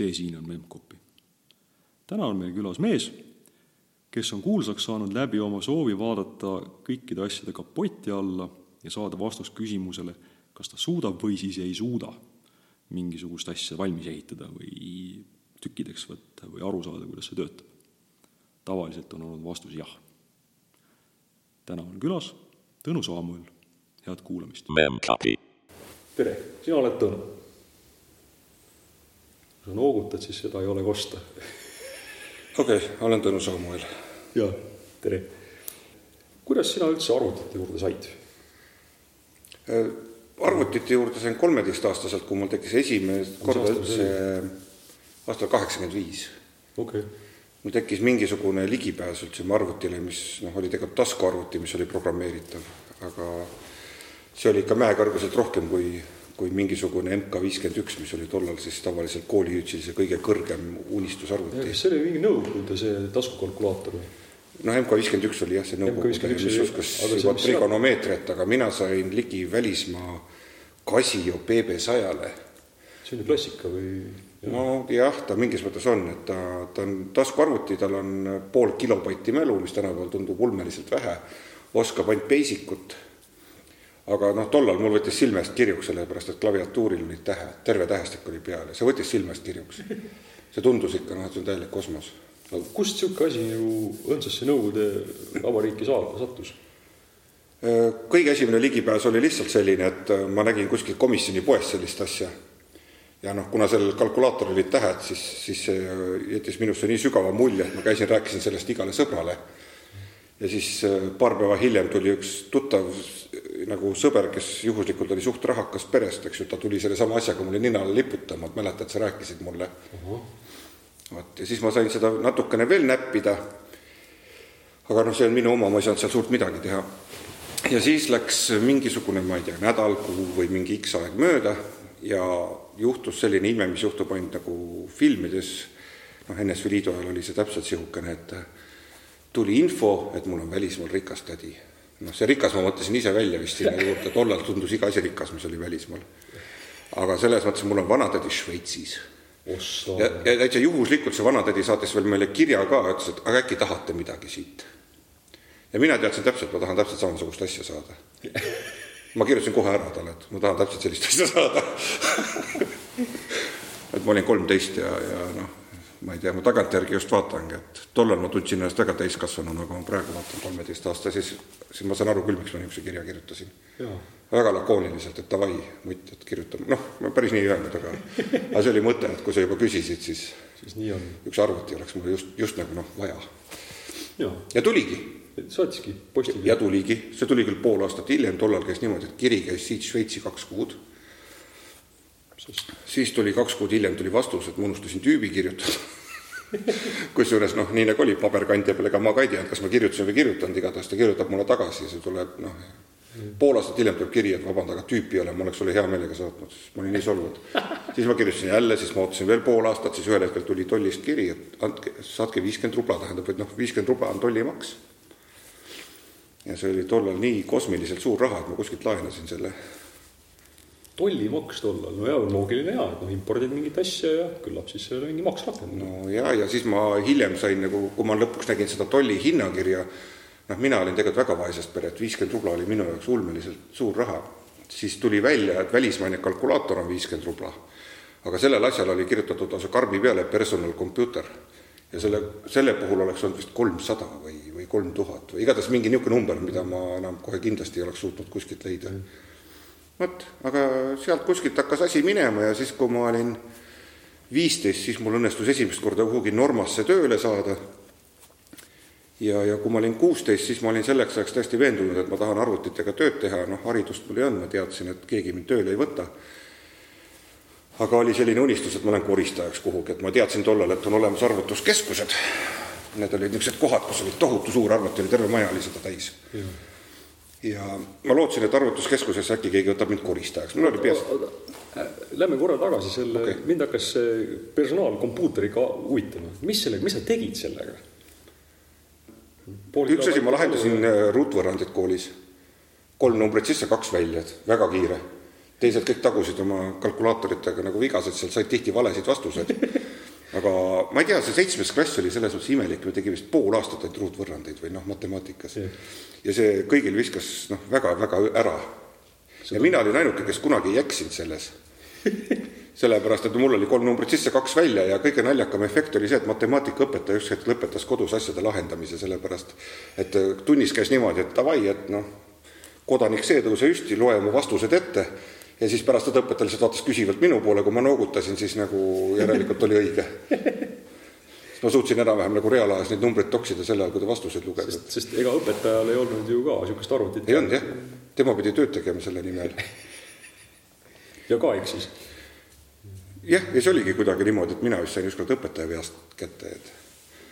see siin on Memcpy. täna on meil külas mees, kes on kuulsaks saanud läbi oma soovi vaadata kõikide asjade kapoti alla ja saada vastus küsimusele, kas ta suudab või siis ei suuda mingisugust asja valmis ehitada või tükkideks võtta või aru saada, kuidas see töötab. tavaliselt on olnud vastus jah. täna on külas Tõnu Saamuel, head kuulamist. tere, sina oled Tõnu. Sa noogutad, siis seda ei ole kosta. okei okay,, olen Tõnu Saamuel. jaa, tere. kuidas sina üldse arvutite juurde said? arvutite juurde sain kolmeteistaastaselt, kui mul tekkis esimest korda üldse aastal kaheksakümmend viis. okei okay. mul tekkis mingisugune ligipääs üldse mu arvutile, mis noh, oli tegelikult taskuarvuti, mis oli programmeeritav, aga see oli ikka mäekõrguselt rohkem kui, kui mingisugune MK viiskümmend üks, mis oli tollal siis tavaliselt koolihütsil see kõige kõrgem unistusarvuti. see oli mingi Nõukogude see taskukalkulaator või? noh, MK viiskümmend üks oli jah, see nõukogude, mis oskas juba trigonomeetriat, aga mina sain ligi välismaa Casio BB sajale. see on ju klassika või? nojah, ta mingis mõttes on, et ta, ta on taskuarvuti, tal on pool kilobatti mälu, mis tänapäeval tundub ulmeliselt vähe, oskab ainult basic ut, aga noh, tollal mul võttis silme eest kirjuks, sellepärast et klaviatuuril olid tähed, terve tähestik oli peal ja see võttis silme eest kirjuks. see tundus ikka noh, et see on täielik kosmos. no kust niisugune asi nagu õndsasse Nõukogude Vabariiki saada sattus? kõige esimene ligipääs oli lihtsalt selline, et ma nägin kuskil komisjoni poes sellist asja ja noh, kuna sellel kalkulaatoril olid tähed, siis, siis see jättis minusse nii sügava mulje, et ma käisin, rääkisin sellest igale sõbrale. Ja siis äh, paar päeva hiljem tuli üks tuttav nagu sõber, kes juhuslikult oli suht rahakas perest, eks ju, ta tuli sellesama asjaga mulle nina alla liputama, et mäletad, sa rääkisid mulle uh. -huh. vot, ja siis ma sain seda natukene veel näppida. aga noh, see on minu oma, ma ei saanud seal suurt midagi teha. ja siis läks mingisugune, ma ei tea, nädal, kuu või mingi X aeg mööda ja juhtus selline ime, mis juhtub ainult nagu filmides, noh, NSV Liidu ajal oli see täpselt niisugune, et tuli info, et mul on välismaal rikas tädi. noh, see rikas ma mõtlesin ise välja vist sinna juurde, tollal tundus iga asi rikas, mis oli välismaal. aga selles mõttes, mul on vanatädi Šveitsis. ja, ja täitsa juhuslikult see vanatädi saatis veel meile kirja ka, ütles, et aga äkki tahate midagi siit. ja mina teadsin täpselt, ma tahan täpselt samasugust asja saada ma kirjutasin kohe ära talle, et ma tahan täpselt sellist asja saada et ma olin kolmteist ja, ja noh, ma ei tea, ma tagantjärgi just vaatangi, et tollal ma tundsin ennast väga täiskasvanuna, aga ma praegu vaatan kolmeteist aasta, siis, siis ma saan aru küll, miks ma niisuguse kirja kirjutasin. väga lakooniliselt, et davai, mutt, et kirjutame, noh, ma päris nii ei öelnud, aga aga see oli mõte, et kui sa juba küsisid, siis siis nii on. üks arvuti oleks mulle just, just nagu noh, vaja. ja tuligi saatiski postiga. ja tuligi, see tuli küll pool aastat hiljem, tollal käis niimoodi, et kiri käis siit Šveitsi kaks kuud. Siis tuli kaks kuud hiljem tuli vastus, et ma unustasin tüübi kirjutada kusjuures noh, nii nagu oli paberkandja peal, ega ma ka ei teadnud, kas ma kirjutasin või ei kirjutanud, igatahes ta kirjutab mulle tagasi see tuleb noh, pool aastat hiljem tuleb kiri, et vabanda, aga tüüpi ei ole, ma oleks sulle hea meelega saatnud, sest ma olin nii solvunud. siis ma kirjutasin jälle, siis ma ootasin veel pool aastat, siis ühel hetkel tuli tollist kiri, et andke, saatke viiskümmend rubla, tähendab, et noh, viiskümmend rubla on tollimaks ja see oli tollal nii kosmiliselt suur raha, et ma kuskilt laenasin selle. Tollimaks tollal, no jaa, loogiline jaa, et noh, impordid mingit asja ja küllap siis sellele mingi maks rakendub. no jaa, ja siis ma hiljem sain nagu, kui ma lõpuks nägin seda tolli hinnakirja, noh, mina olin tegelikult väga vaesest peret, viiskümmend rubla oli minu jaoks ulmeliselt suur raha. siis tuli välja, et välismaine kalkulaator on viiskümmend rubla. aga sellel asjal oli kirjutatud lausa karbi peale personal computer ja selle, selle puhul oleks olnud vist kolmsada või, või kolm tuhat või igatahes mingi niisugune number, mida ma enam kohe kindlasti ei oleks suutnud kuskilt leida. Vot, aga sealt kuskilt hakkas asi minema ja siis, kui ma olin viisteist, siis mul õnnestus esimest korda kuhugi Normasse tööle saada. ja, ja kui ma olin kuusteist, siis ma olin selleks ajaks täiesti veendunud, et ma tahan arvutitega tööd teha, noh, haridust mul ei olnud, ma teadsin, et keegi mind tööle ei võta aga oli selline unistus, et ma lähen koristajaks kuhugi, et ma teadsin tollal, et on olemas arvutuskeskused. Need olid niisugused kohad, kus oli tohutu suur arvuti, oli terve maja oli seda täis. Ja ma lootsin, et arvutuskeskuses äkki keegi võtab mind koristajaks, mul oli peas. Lähme korra tagasi selle okay., mind hakkas see personaalkompuuteriga huvitama, mis sellega, mis sa tegid sellega? üks asi, ma lahendasin ruutvõrrandit koolis, kolm numbrit sisse, kaks välja, et väga kiire teised kõik tagusid oma kalkulaatoritega nagu vigased, seal said tihti valesid vastuseid. aga ma ei tea, see seitsmes klass oli selles mõttes imelik, me tegime vist pool aastat ainult ruutvõrrandeid või noh, matemaatikas. ja see kõigil viskas noh, väga-väga ära. ja mina olin ainuke, kes kunagi ei eksinud selles sellepärast, et mul oli kolm numbrit sisse, kaks välja ja kõige naljakam efekt oli see, et matemaatikaõpetaja üks hetk lõpetas kodus asjade lahendamise, sellepärast et tunnis käis niimoodi, et davai, et noh, kodanik see, tõuse hüsti, loe mu vastused ette ja siis pärast seda õpetaja lihtsalt vaatas küsivalt minu poole, kui ma noogutasin, siis nagu järelikult oli õige. ma suutsin enam-vähem nagu reaalajas neid numbreid toksida sel ajal, kui ta vastuseid luges. sest, sest ega õpetajal ei olnud ju ka niisugust arvutit. ei olnud jah, tema pidi tööd tegema selle nimel. ja ka eksis? jah, ja see oligi kuidagi niimoodi, et mina vist sain ükskord õpetaja veast kätte, et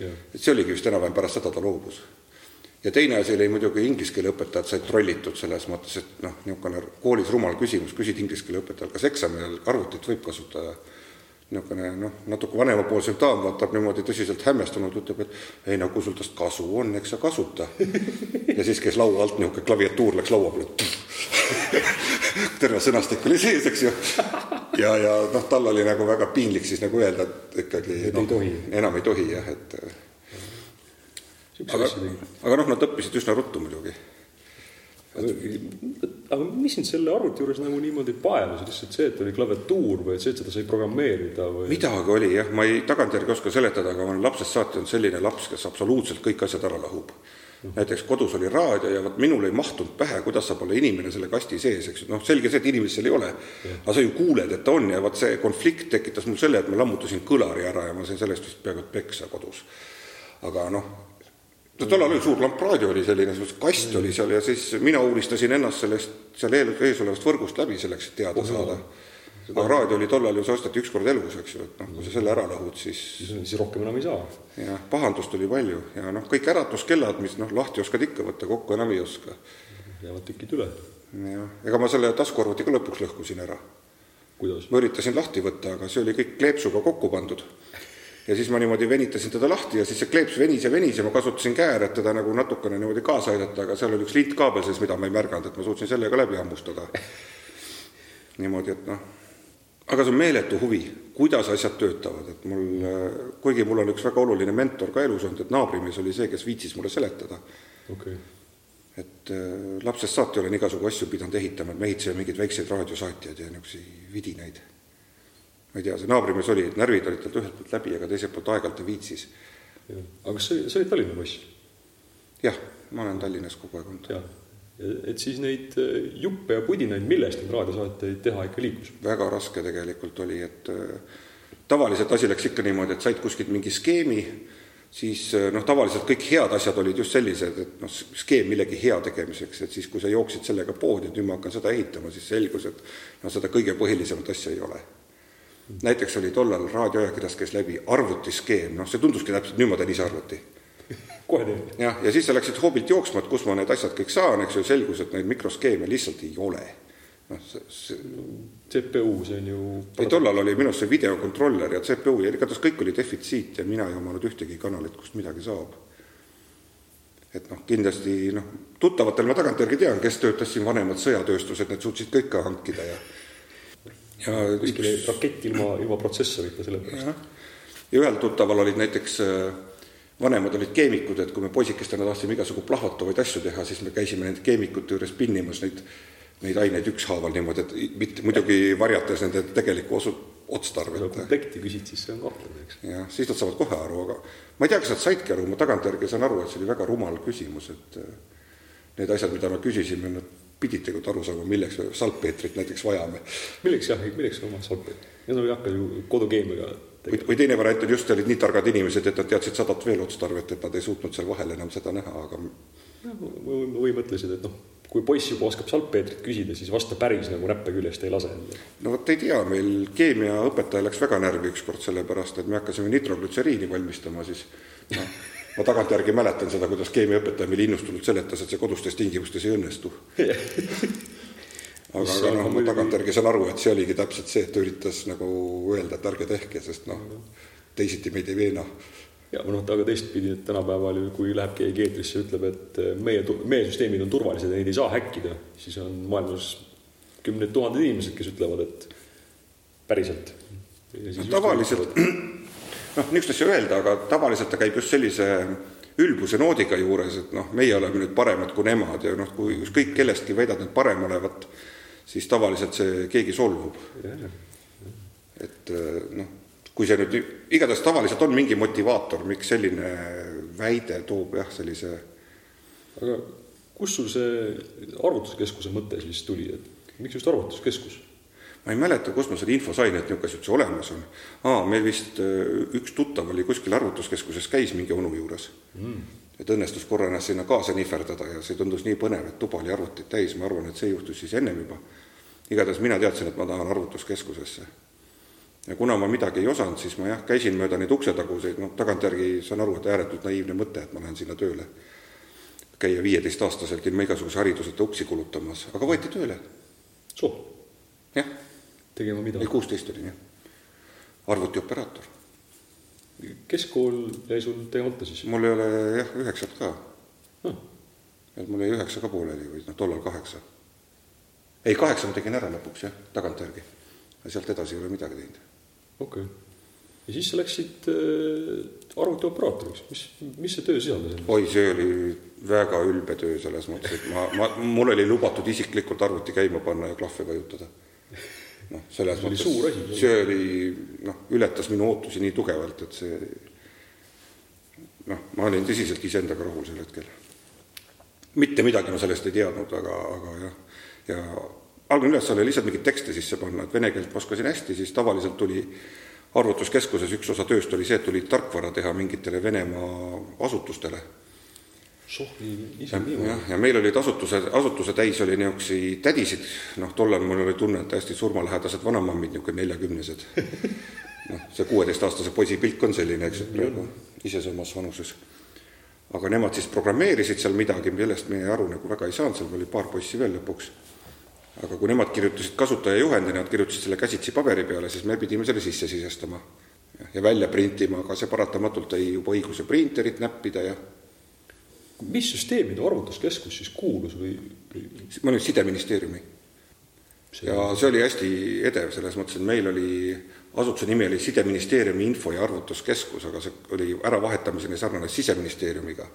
ja. et see oligi vist enam-vähem pärast seda ta loobus ja teine asi oli muidugi inglise keele õpetajad said trollitud selles mõttes, et noh, niisugune koolis rumal küsimus, küsid inglise keele õpetajal, kas eksami ajal arvutit võib kasutada. niisugune noh, natuke vanemapoolsem daam vaatab niimoodi tõsiselt hämmestunud, ütleb, et ei no kui sul tast kasu on, eks sa kasuta. ja siis käis laua alt niisugune klaviatuur läks laua peale. terve sõnastik oli sees, eks ju. ja, ja noh, tal oli nagu väga piinlik siis nagu öelda, et ikkagi et no, ei enam ei tohi jah, et aga, aga noh, nad õppisid üsna ruttu muidugi. aga mis sind selle arvuti juures nagu niimoodi paelus, lihtsalt see, et oli klaviatuur või see, et seda sai programmeerida või? midagi oli jah, ma ei, tagantjärgi oska seletada, aga ma olen lapsest saati olnud selline laps, kes absoluutselt kõik asjad ära lahub Mm -hmm. näiteks kodus oli raadio ja vot minul ei mahtunud pähe, kuidas saab olla inimene selle kasti sees, eks ju, noh, selge see, et inimest seal ei ole aga sa ju kuuled, et ta on ja vot see konflikt tekitas mul selle, et ma lammutasin kõlari ära ja ma sain sellest vist peaaegu peksa kodus. aga noh, no tollal oli suur lampraadio oli selline, kast oli seal ja siis mina uuristasin ennast sellest, seal eel, ees olevast võrgust läbi selleks, et teada Oho. saada. aga raadio oli tollal ju, see osteti üks kord elus, eks ju, et noh, kui sa selle ära lõhud, siis siis rohkem enam ei saa. jah, pahandust oli palju ja noh, kõik äratuskellad, mis noh, lahti oskad ikka võtta, kokku enam ei oska. jäävad tükid üle. jah, ega ma selle taskuarvuti ka lõpuks lõhkusin ära. ma üritasin lahti võtta, aga see oli kõik kleepsuga kokku pandud ja siis ma niimoodi venitasin teda lahti ja siis see kleeps venis ja venis ja ma kasutasin käär, et teda nagu natukene niimoodi kaasa aidata, aga seal oli üks lintkaabel sees, mida ma ei märganud, et ma suutsin selle ka läbi hammustada. niimoodi, et noh, aga see on meeletu huvi, kuidas asjad töötavad, et mul, kuigi mul on üks väga oluline mentor ka elus olnud, et naabrimees oli see, kes viitsis mulle seletada. Okay.. et äh, lapsest saati olen igasugu asju pidanud ehitama, et me ehitasime mingeid väikseid raadiosaatjaid ja niisuguseid vidinaid ma ei tea, see naabrimees oli, närvid olid talt ühelt poolt läbi, aga teiselt poolt aeg-ajalt ta viitsis. aga kas sa, sa olid Tallinna poiss? jah, ma olen Tallinnas kogu aeg olnud. et siis neid äh, juppe ja pudinaid, millest neid raadiosaateid teha ikka liikus? väga raske tegelikult oli, et äh, tavaliselt asi läks ikka niimoodi, et said kuskilt mingi skeemi, siis äh, noh, tavaliselt kõik head asjad olid just sellised, et noh, skeem millegi hea tegemiseks, et siis, kui sa jooksid sellega poodi, et nüüd ma hakkan seda ehitama, siis selgus, et noh, seda kõige põhilisemat asja ei ole näiteks oli tollal raadioajakirjas käis läbi arvutiskeem, noh, see tunduski täpselt, nüüd ma teen ise arvuti. kohe teen. jah, ja siis sa läksid hoobilt jooksma, et kus ma need asjad kõik saan, eks ju, selgus, et neid mikroskeeme lihtsalt ei ole. noh, see, see CPU, see on ju ei, tollal oli minu arust see videokontroller ja CPU ja igatahes kõik oli defitsiit ja mina ei omanud ühtegi kanalit, kust midagi saab. et noh, kindlasti noh, tuttavatel ma tagantjärgi tean, kes töötas siin vanemad sõjatööstused, need suutsid kõik ka hankida ja ja kuskil üks... rakett ilma, ilma protsessorita selle pärast. ja ühel tuttaval olid näiteks äh, vanemad olid keemikud, et kui me poisikestena tahtsime igasugu plahvatavaid asju teha, siis me käisime nende keemikute juures pinnimas neid, neid aineid ükshaaval niimoodi, et mitte muidugi varjates nende tegelikku osu-, otstarvet. kui komplekti küsid, siis see on kahtlane, eks. jah, siis nad saavad kohe aru, aga ma ei tea, kas nad saidki aru, ma tagantjärgi saan aru, et see oli väga rumal küsimus, et äh, need asjad, mida me küsisime, nad pidid tegelikult aru saama, milleks me salpeetrit näiteks vajame. milleks jah, milleks oma salpeetrit, need ei hakka ju kodukeemiaga või, või teine variant on just, olid nii targad inimesed, et nad teadsid sadat veel otstarvet, et nad ei suutnud seal vahel enam seda näha, aga või, või mõtlesid, et noh, kui poiss juba oskab salpeetrit küsida, siis vasta päris nagu näppe küljest ei lase. no vot ei tea, meil keemiaõpetaja läks väga närvi ükskord sellepärast, et me hakkasime nitroglütseriini valmistama, siis noh ma tagantjärgi mäletan seda, kuidas keemiaõpetaja meile innustunult seletas, et see kodustes tingimustes ei õnnestu aga, aga noh, ma tagantjärgi saan aru, et see oligi täpselt see, et ta üritas nagu öelda, et ärge tehke, sest noh, teisiti meid ei veena. ja noh, aga teistpidi, et tänapäeval ju, kui läheb keegi eetrisse ja ütleb, et meie, meie süsteemid on turvalised ja neid ei saa häkkida, siis on maailmas kümned tuhanded inimesed, kes ütlevad, et päriselt. tavaliselt, noh, niisugust asja öelda, aga tavaliselt ta käib just sellise ülbuse noodiga juures, et noh, meie oleme nüüd paremad kui nemad ja noh, kui ükskõik kellestki väidad nad parem olevat, siis tavaliselt see keegi solvub. et noh, kui see nüüd, igatahes tavaliselt on mingi motivaator, miks selline väide toob jah, sellise aga kust sul see arvutuskeskuse mõte siis tuli, et miks just arvutuskeskus? Ma ei mäleta, kust ma selle info sain, et niisugune üldse olemas on. aa, meil vist äh, üks tuttav oli kuskil arvutuskeskuses, käis mingi onu juures mm.. et õnnestus korra ennast sinna kaasa nihverdada ja see tundus nii põnev, et tuba oli arvuteid täis, ma arvan, et see juhtus siis ennem juba. igatahes mina teadsin, et ma tahan arvutuskeskusesse. ja kuna ma midagi ei osanud, siis ma jah, käisin mööda neid uksetaguseid, noh, tagantjärgi saan aru, et ääretult naiivne mõte, et ma lähen sinna tööle. käia viieteistaastaselt ilma igasuguse hariduseta uksi kulutamas, aga võeti tööle. jah tegema mida? ei, kuusteist olin, jah. arvutioperaator. keskkool jäi sul tegemata siis? mul ei ole jah, üheksat ka hmm.. et mul jäi üheksa ka pooleli või noh, tollal kaheksa. ei, kaheksa ma tegin ära lõpuks jah, tagantjärgi. sealt edasi ei ole midagi teinud. okei okay. ja siis sa läksid äh, arvutioperaatoriks, mis, mis see töö sisaldas? oi, see oli väga ülbe töö selles mõttes, et ma, ma, mul oli lubatud isiklikult arvuti käima panna ja klahve vajutada noh, selles mõttes see oli noh, ületas minu ootusi nii tugevalt, et see noh, ma olin tõsiselt iseendaga rahul sel hetkel. mitte midagi ma sellest ei teadnud, aga, aga jah, ja algne ülesanne oli lihtsalt mingeid tekste sisse panna, et vene keelt ma oskasin hästi, siis tavaliselt tuli arvutuskeskuses üks osa tööst oli see, et tuli tarkvara teha mingitele Venemaa asutustele sohvi ise niimoodi. jah, ja meil olid asutuse, asutuse täis oli niisuguseid tädisid, noh, tollal mul oli tunne, et hästi surmalähedased vanamammid, niisugune neljakümnesed. noh, see kuueteistaastase poisi pilk on selline, eks, et praegu ise samas vanuses. aga nemad siis programmeerisid seal midagi, millest meie aru nagu väga ei saanud, seal oli paar poissi veel lõpuks. aga kui nemad kirjutasid kasutajajuhendi, nad kirjutasid selle käsitsi paberi peale, siis me pidime selle sisse sisestama ja välja printima, aga see paratamatult tõi juba õiguse printerit näppida ja mis süsteemide arvutuskeskus siis kuulus või? ma olin sideministeeriumi. ja see oli hästi edev selles mõttes, et meil oli, asutuse nimi oli Sideministeeriumi info- ja arvutuskeskus, aga see oli äravahetamiseni sarnane Siseministeeriumiga.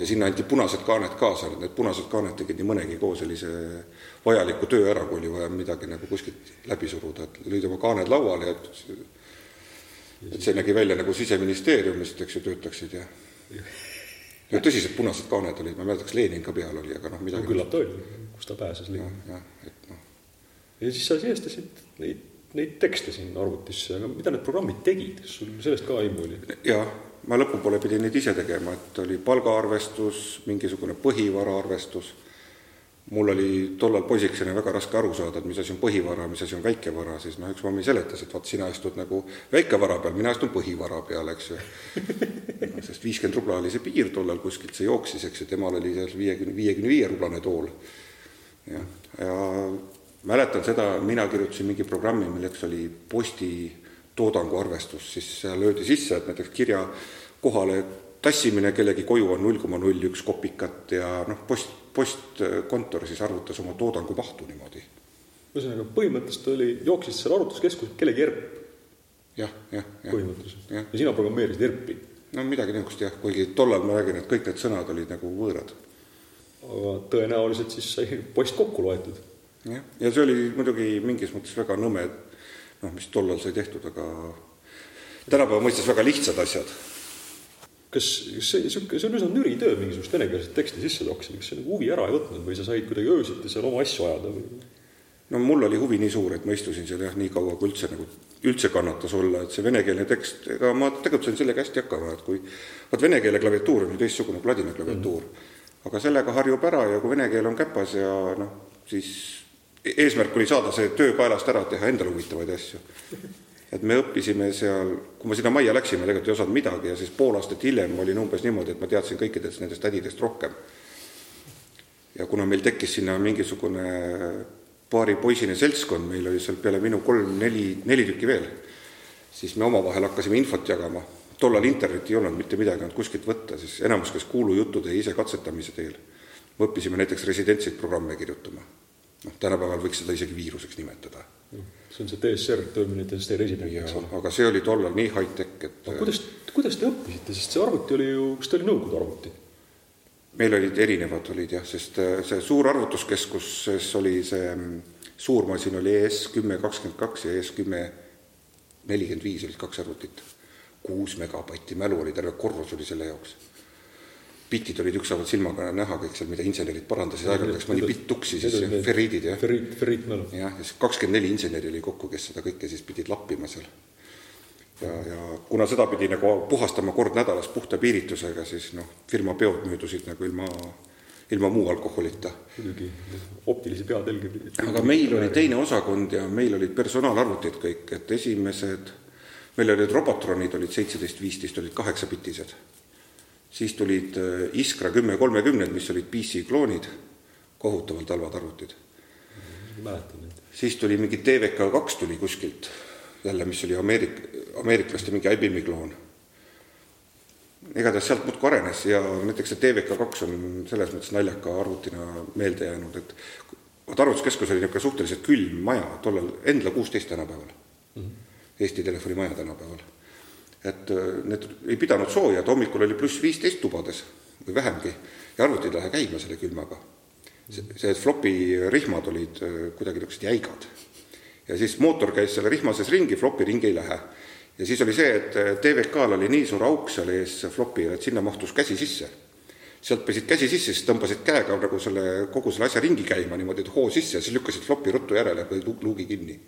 ja sinna anti punased kaaned kaasa, need punased kaaned tegid nii mõnegi koos sellise vajaliku töö ära, kui oli vaja midagi nagu kuskilt läbi suruda, et lõid oma kaaned lauale ja et see nägi välja nagu Siseministeeriumist, eks ju, töötaksid ja ja tõsised punased kaaned olid, ma ei mäleta, kas Lenin ka peal oli, aga noh, midagi no, küllap ta oli, kus ta pääses ligi. jah, et noh. ja siis sa sisestasid neid, neid tekste siin arvutisse, aga mida need programmid tegid, kas sul sellest ka aimu oli? jaa, ma lõpupoole pidin neid ise tegema, et oli palgaarvestus, mingisugune põhivaraarvestus mul oli tollal poisikesena väga raske aru saada, et mis asi on põhivara, mis asi on väikevara, siis noh, üks mammi seletas, et vaat sina istud nagu väikevara peal, mina istun põhivara peal, eks ju. sest viiskümmend rubla oli see piir tollal kuskilt, see jooksis, eks ju, temal oli seal viiekümne, viiekümne viie rublane tool. jah, ja mäletan seda, mina kirjutasin mingi programmi, milleks oli posti toodangu arvestus, siis seal löödi sisse, et näiteks kirja kohale tassimine kellegi koju on null koma null üks kopikat ja noh, post, postkontor siis arvutas oma toodangu mahtu niimoodi. ühesõnaga, põhimõtteliselt oli, jooksis seal arvutuskeskuses kellegi ERP ja,? jah, jah, jah. põhimõtteliselt ja. ja sina programmeerisid ERP-i? No midagi niisugust jah, kuigi tollal ma räägin, et kõik need sõnad olid nagu võõrad. aga tõenäoliselt siis sai post kokku loetud? jah, ja see oli muidugi mingis mõttes väga nõme, noh, mis tollal sai tehtud, aga tänapäeva mõistes väga lihtsad asjad kas, see, niisugune, see on üsna nüri töö mingisugust venekeelset teksti sisse toksida, kas see nagu huvi ära ei võtnud või sa said kuidagi öösiti seal oma asju ajada või? no mul oli huvi nii suur, et ma istusin seal jah, nii kaua kui üldse nagu, üldse kannatas olla, et see venekeelne tekst, ega ma tegelikult sain sellega hästi hakkama, et kui vaat vene keele klaviatuur on ju teistsugune kui ladina klaviatuur mm, -hmm. aga sellega harjub ära ja kui vene keel on käpas ja noh, siis eesmärk oli saada see töö kaelast ära, teha endale huvitavaid asju et me õppisime seal, kui me sinna majja läksime, tegelikult ei osanud midagi ja siis pool aastat hiljem olin umbes niimoodi, et ma teadsin kõikidest nendest tädidest rohkem. ja kuna meil tekkis sinna mingisugune paaripoisine seltskond, meil oli seal peale minu kolm-neli, neli tükki veel, siis me omavahel hakkasime infot jagama. tollal internetti ei olnud, mitte midagi olnud kuskilt võtta, siis enamus käis kuulujuttude ja ise katsetamise teel. me õppisime näiteks residentseid programme kirjutama noh, tänapäeval võiks seda isegi viiruseks nimetada. see on see DSR, Terminator Resident, eks ole. aga see oli tollal nii high-tech, et aga kuidas, kuidas te õppisite, sest see arvuti oli ju, kas ta oli Nõukogude arvuti? Meil olid erinevad olid jah, sest äh, see suur arvutuskeskuses oli see mm, suurmasin oli ES kümme kakskümmend kaks ja ES kümme nelikümmend viis olid kaks arvutit. kuus megabatti mälu oli, terve korrus oli selle jaoks. bitid olid ükshaaval silmaga näha kõik seal, mida insenerid parandasid, aeg-ajalt läks mõni bitt tuksi, siis ferriidid jah. ferriit, ferriitmälu. jah, ja siis kakskümmend neli inseneri oli kokku, kes seda kõike siis pidid lappima seal ja, ja kuna seda pidi nagu puhastama kord nädalas puhta piiritusega, siis noh, firma peod möödusid nagu ilma, ilma muu alkoholita. muidugi, optilisi peatelgi. aga meil oli teine osakond ja meil olid personaalarvutid kõik, et esimesed, meil olid Robotronid olid seitseteist, viisteist, olid kaheksabitised. siis tulid äh, Iskra kümme kolmekümned, mis olid PC kloonid, kohutavalt halvad arvutid. mäletan neid. siis tuli mingi TVK kaks tuli kuskilt jälle, mis oli Ameerik-, ameeriklaste mingi IBM-i kloon. igatahes sealt muudkui arenes ja näiteks see TVK2 on selles mõttes naljaka arvutina meelde jäänud, et vot arvutuskeskus oli niisugune suhteliselt külm maja tollal, Endla kuusteist tänapäeval mm, -hmm. Eesti telefonimaja tänapäeval. et äh, need ei pidanud sooja, et hommikul oli pluss viisteist tubades või vähemgi ja arvutid ei lähe käima selle külmaga. see, see flopi rihmad olid äh, kuidagi niisugused jäigad ja siis mootor käis selle rihma sees ringi, flopi ringi ei lähe. Ja siis oli see, et TVK-l oli nii suur auk seal ees flopil, et sinna mahtus käsi sisse. sealt pesid käsi sisse, siis tõmbasid käega nagu selle, kogu selle asja ringi käima niimoodi, et hoo sisse ja siis lükkasid flopi ruttu järele, lõid luugi kinni.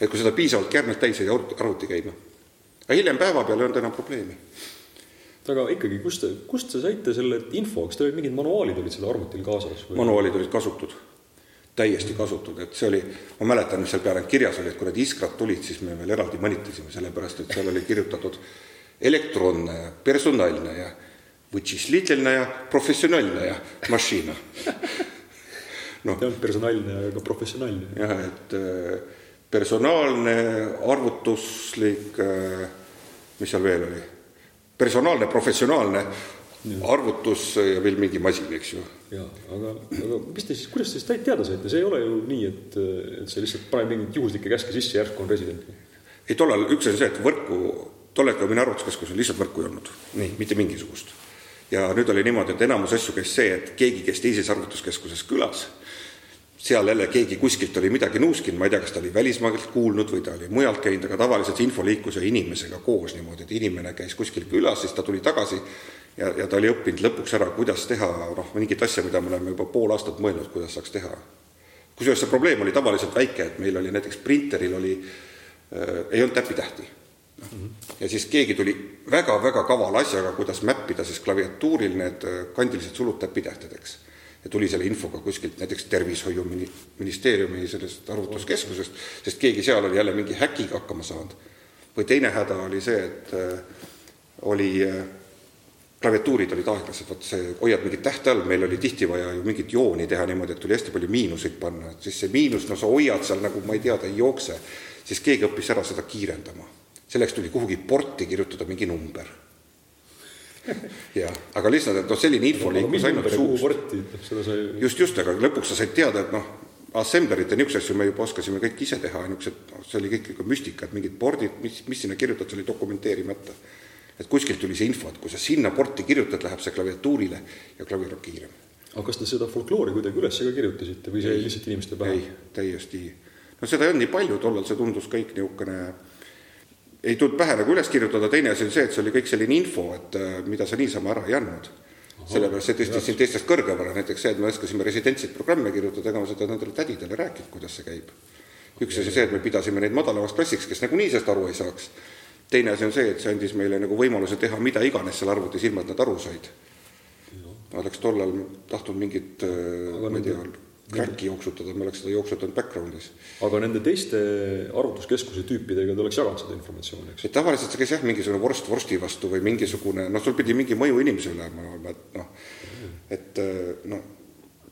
et kui seda piisavalt kärmelt täis ei arvuti käima. aga hiljem päeva peal ei olnud enam probleemi aga ikkagi, kust kust te saite selle info, kas teil olid mingid manuaalid olid selle arvutil kaasas? manuaalid olid kasutud täiesti kasutud, et see oli, ma mäletan, mis seal peale kirjas oli, et kui need iskrad tulid, siis me veel eraldi mõnitasime, sellepärast et seal oli kirjutatud elektronne ja personaalne ja võtšislitelne ja professionaalne ja masina noh. jah, personaalne ja ka professionaalne. jah, et äh, personaalne, arvutuslik, äh, mis seal veel oli, personaalne, professionaalne, arvutus ja veel mingi masin, eks ju jaa, aga, aga mis te siis, kuidas te siis teada saite, see ei ole ju nii, et, et see lihtsalt paneb mingeid juhuslikke käske sisse, järsku on resident? ei, tollal üks on see, et võrku, tol hetkel minu arvutuskeskusel lihtsalt võrku ei olnud, nii, mitte mingisugust. ja nüüd oli niimoodi, et enamus asju käis see, et keegi, kes teises arvutuskeskuses külas, seal jälle keegi kuskilt oli midagi nuuskinud, ma ei tea, kas ta oli välismaalt kuulnud või ta oli mujalt käinud, aga tavaliselt see info liikus ju inimesega koos niimoodi, et inimene käis kuskil külas, siis ta tuli tagasi ja, ja ta oli õppinud lõpuks ära, kuidas teha noh, mingit asja, mida me oleme juba pool aastat mõelnud, kuidas saaks teha. kusjuures see probleem oli tavaliselt väike, et meil oli näiteks printeril oli äh,, ei olnud täpitähti mm. -hmm. ja siis keegi tuli väga-väga kavala asjaga, kuidas mäppida siis klaviatuuril need äh, kandilised sulud täpitähtedeks. ja tuli selle infoga kuskilt näiteks Tervishoiuministeeriumi sellest arvutuskeskusest, sest keegi seal oli jälle mingi häkiga hakkama saanud. või teine häda oli see, et äh, oli äh, klaviatuurid olid aeglased, vot see, hoiad mingit tähte all, meil oli tihti vaja ju mingit jooni teha niimoodi, et tuli hästi palju miinuseid panna, et siis see miinus, no sa hoiad seal nagu ma ei tea, ta ei jookse, siis keegi õppis ära seda kiirendama. selleks tuli kuhugi porti kirjutada mingi number. jah, aga lihtsalt, et noh, selline info liikus ainult suust. Just, just, aga lõpuks sa said teada, et noh, assemblerit ja niisuguseid asju me juba oskasime kõik ise teha, niisugused, noh, see oli kõik ikka müstika, et mingid pordid, mis, mis sinna kirjutad, see oli dokumenteerimata et kuskilt tuli see info, et kui sa sinna porti kirjutad, läheb see klaviatuurile ja klavier on kiirem. aga kas te seda folkloori kuidagi üles ka kirjutasite või see lihtsalt inimeste pähe? ei, täiesti. no seda ei olnud nii palju, tollal see tundus kõik niisugune, ei tulnud pähe nagu üles kirjutada, teine asi on see, et see oli kõik selline info, et äh, mida sa niisama ära ei andnud. sellepärast see tõstis sind teistest kõrgemale, näiteks see, et me oskasime residentseid programme kirjutada, ega ma seda nendele tädidele rääkinud, kuidas see käib. üks asi see, et me pidasime neid madalamaks klassiks, kes nagunii sellest aru ei saaks teine asi on see, et see andis meile nagu võimaluse teha mida iganes seal arvutis, ilma et nad aru said. oleks tollal tahtnud mingit, äh, ma ei tea, kräkki jooksutada, me oleks seda jooksutanud background'is. aga nende teiste arvutuskeskuse tüüpidega te oleks jaganud seda informatsiooni, eks? tavaliselt see käis jah, mingisugune vorst vorsti vastu või mingisugune, noh, sul pidi mingi mõju inimese üle olema, et noh, et äh, noh,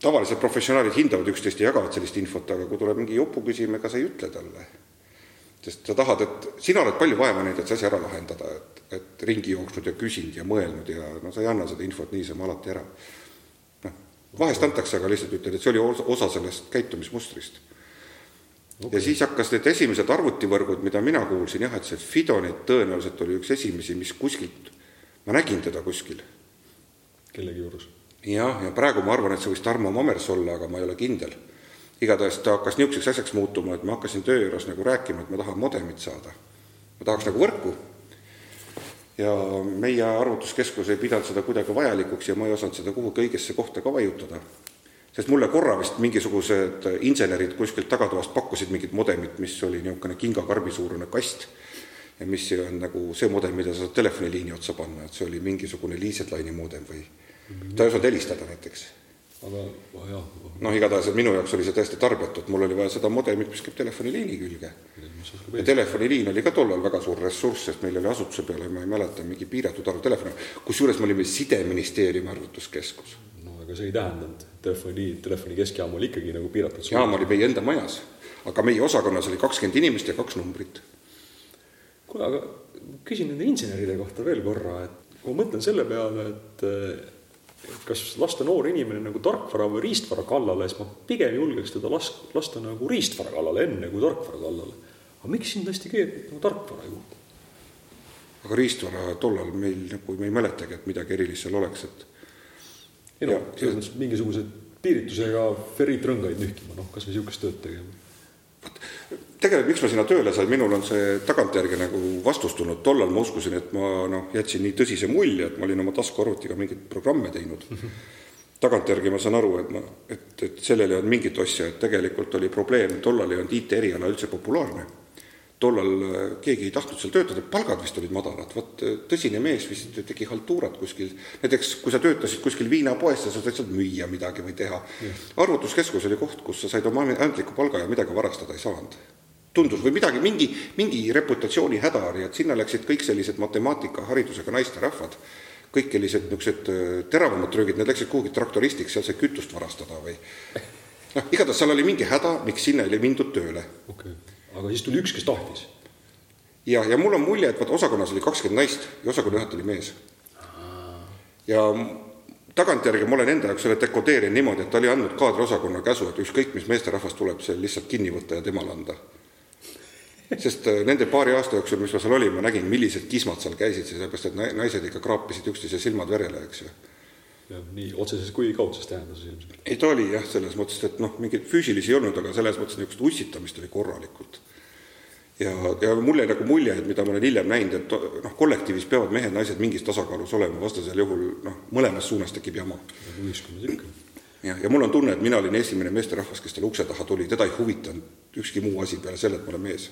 tavaliselt professionaalid hindavad üksteist ja jagavad sellist infot, aga kui tuleb mingi jopu küsima, ega sa ei ütle talle sest sa tahad, et sina oled palju vaeva näinud, et see asi ära lahendada, et, et ringi jooksnud ja küsinud ja mõelnud ja no sa ei anna seda infot niisama alati ära. noh, vahest antakse, aga lihtsalt ütlen, et see oli osa sellest käitumismustrist okay.. ja siis hakkas need esimesed arvutivõrgud, mida mina kuulsin jah, et see Fidonet tõenäoliselt oli üks esimesi, mis kuskilt, ma nägin teda kuskil. kellegi juures? jah, ja praegu ma arvan, et see võis Tarmo Mammers olla, aga ma ei ole kindel. Igatahes ta hakkas niisuguseks asjaks muutuma, et ma hakkasin töö juures nagu rääkima, et ma tahan modemit saada. ma tahaks nagu võrku. ja meie arvutuskeskus ei pidanud seda kuidagi vajalikuks ja ma ei osanud seda kuhugi õigesse kohta ka vajutada sest mulle korra vist mingisugused insenerid kuskilt tagatoast pakkusid mingit modemit, mis oli niisugune kingakarbi suurune kast ja mis on nagu see modem, mida sa saad telefoniliini otsa panna, et see oli mingisugune Liisetlaini modem või -hmm. ta ei osanud helistada näiteks. Aga oh, jah. noh, igatahes, et minu jaoks oli see täiesti tarbatu, et mul oli vaja seda modemit, mis käib telefoniliini külge. ja telefoniliin oli ka tollal väga suur ressurss, sest meil oli asutuse peale, ma ei mäleta, mingi piiratud arv telefone, kusjuures me olime sideministeeriumi arvutuskeskus aga see ei tähendanud, telefoni, telefoni keskjaam oli ikkagi nagu piiratud. jaam oli meie enda majas, aga meie osakonnas oli kakskümmend inimest ja kaks numbrit. kuule, aga küsin nende inseneride kohta veel korra, et kui ma mõtlen selle peale, et kas lasta noor inimene nagu tarkvara või riistvara kallale, siis ma pigem julgeks teda las-, lasta nagu riistvara kallale enne kui tarkvara kallale. aga miks sind hästi keerutab nagu tarkvara juurde? aga riistvara tollal meil nagu, me ei mäletagi, et midagi erilist seal oleks, et ei noh, selles mõttes mingisuguse piiritusega ferriitrõngaid nühkima, noh, kas või niisugust tööd tegema. vot, tegelikult miks ma sinna tööle sain, minul on see tagantjärgi nagu vastus tulnud, tollal ma uskusin, et ma noh, jätsin nii tõsise mulje, et ma olin oma taskuarvutiga mingeid programme teinud. Tagantjärgi ma saan aru, et ma, et, et sellel ei olnud mingit asja, et tegelikult oli probleem, tollal ei olnud IT-eriala üldse populaarne. Tollal äh, keegi ei tahtnud seal töötada, palgad vist olid madalad, vot äh, tõsine mees vist tegi haltuurat kuskil, näiteks kui sa töötasid kuskil viinapoes, sa said seal müüa midagi või teha. arvutuskeskus oli koht, kus sa said oma ametliku palga ja midagi varastada ei saanud. Tundus, või midagi, mingi, mingi reputatsiooni häda oli, et sinna läksid kõik sellised matemaatikaharidusega naisterahvad, kõik sellised niisugused äh, teravamad trüügid, need läksid kuhugi traktoristiks, seal sai kütust varastada või noh, igatahes seal oli mingi häda, miks sinna ei mindud tööle okay aga siis tuli üks, kes tahtis. ja, ja mul on mulje, et vaat osakonnas oli kakskümmend naist ja osakonna juhataja oli mees. ja tagantjärgi ma olen enda jaoks selle dekodeerinud niimoodi, et ta oli andnud kaadriosakonna käsu, et ükskõik mis meesterahvas tuleb, see lihtsalt kinni võtta ja temale anda. Sest äh, nende paari aasta jooksul, mis ma seal olin, ma nägin, millised kismad seal käisid, sellepärast et naised ikka kraapisid üksteise silmad verele, eks ju nii otseses kui kaudses tähenduses ilmselt. ei, ta oli jah, selles mõttes, et noh, mingeid füüsilisi ei olnud, aga selles mõttes niisugust ussitamist oli korralikult. ja, ja mul jäi nagu mulje, et mida ma olen hiljem näinud, et noh, kollektiivis peavad mehed-naised mingis tasakaalus olema, vastasel juhul noh, mõlemas suunas tekib jama. nagu ühiskonnas ikka. jah, ja mul on tunne, et mina olin esimene meesterahvas, kes talle ukse taha tuli, teda ei huvitanud ükski muu asi peale selle, et ma olen mees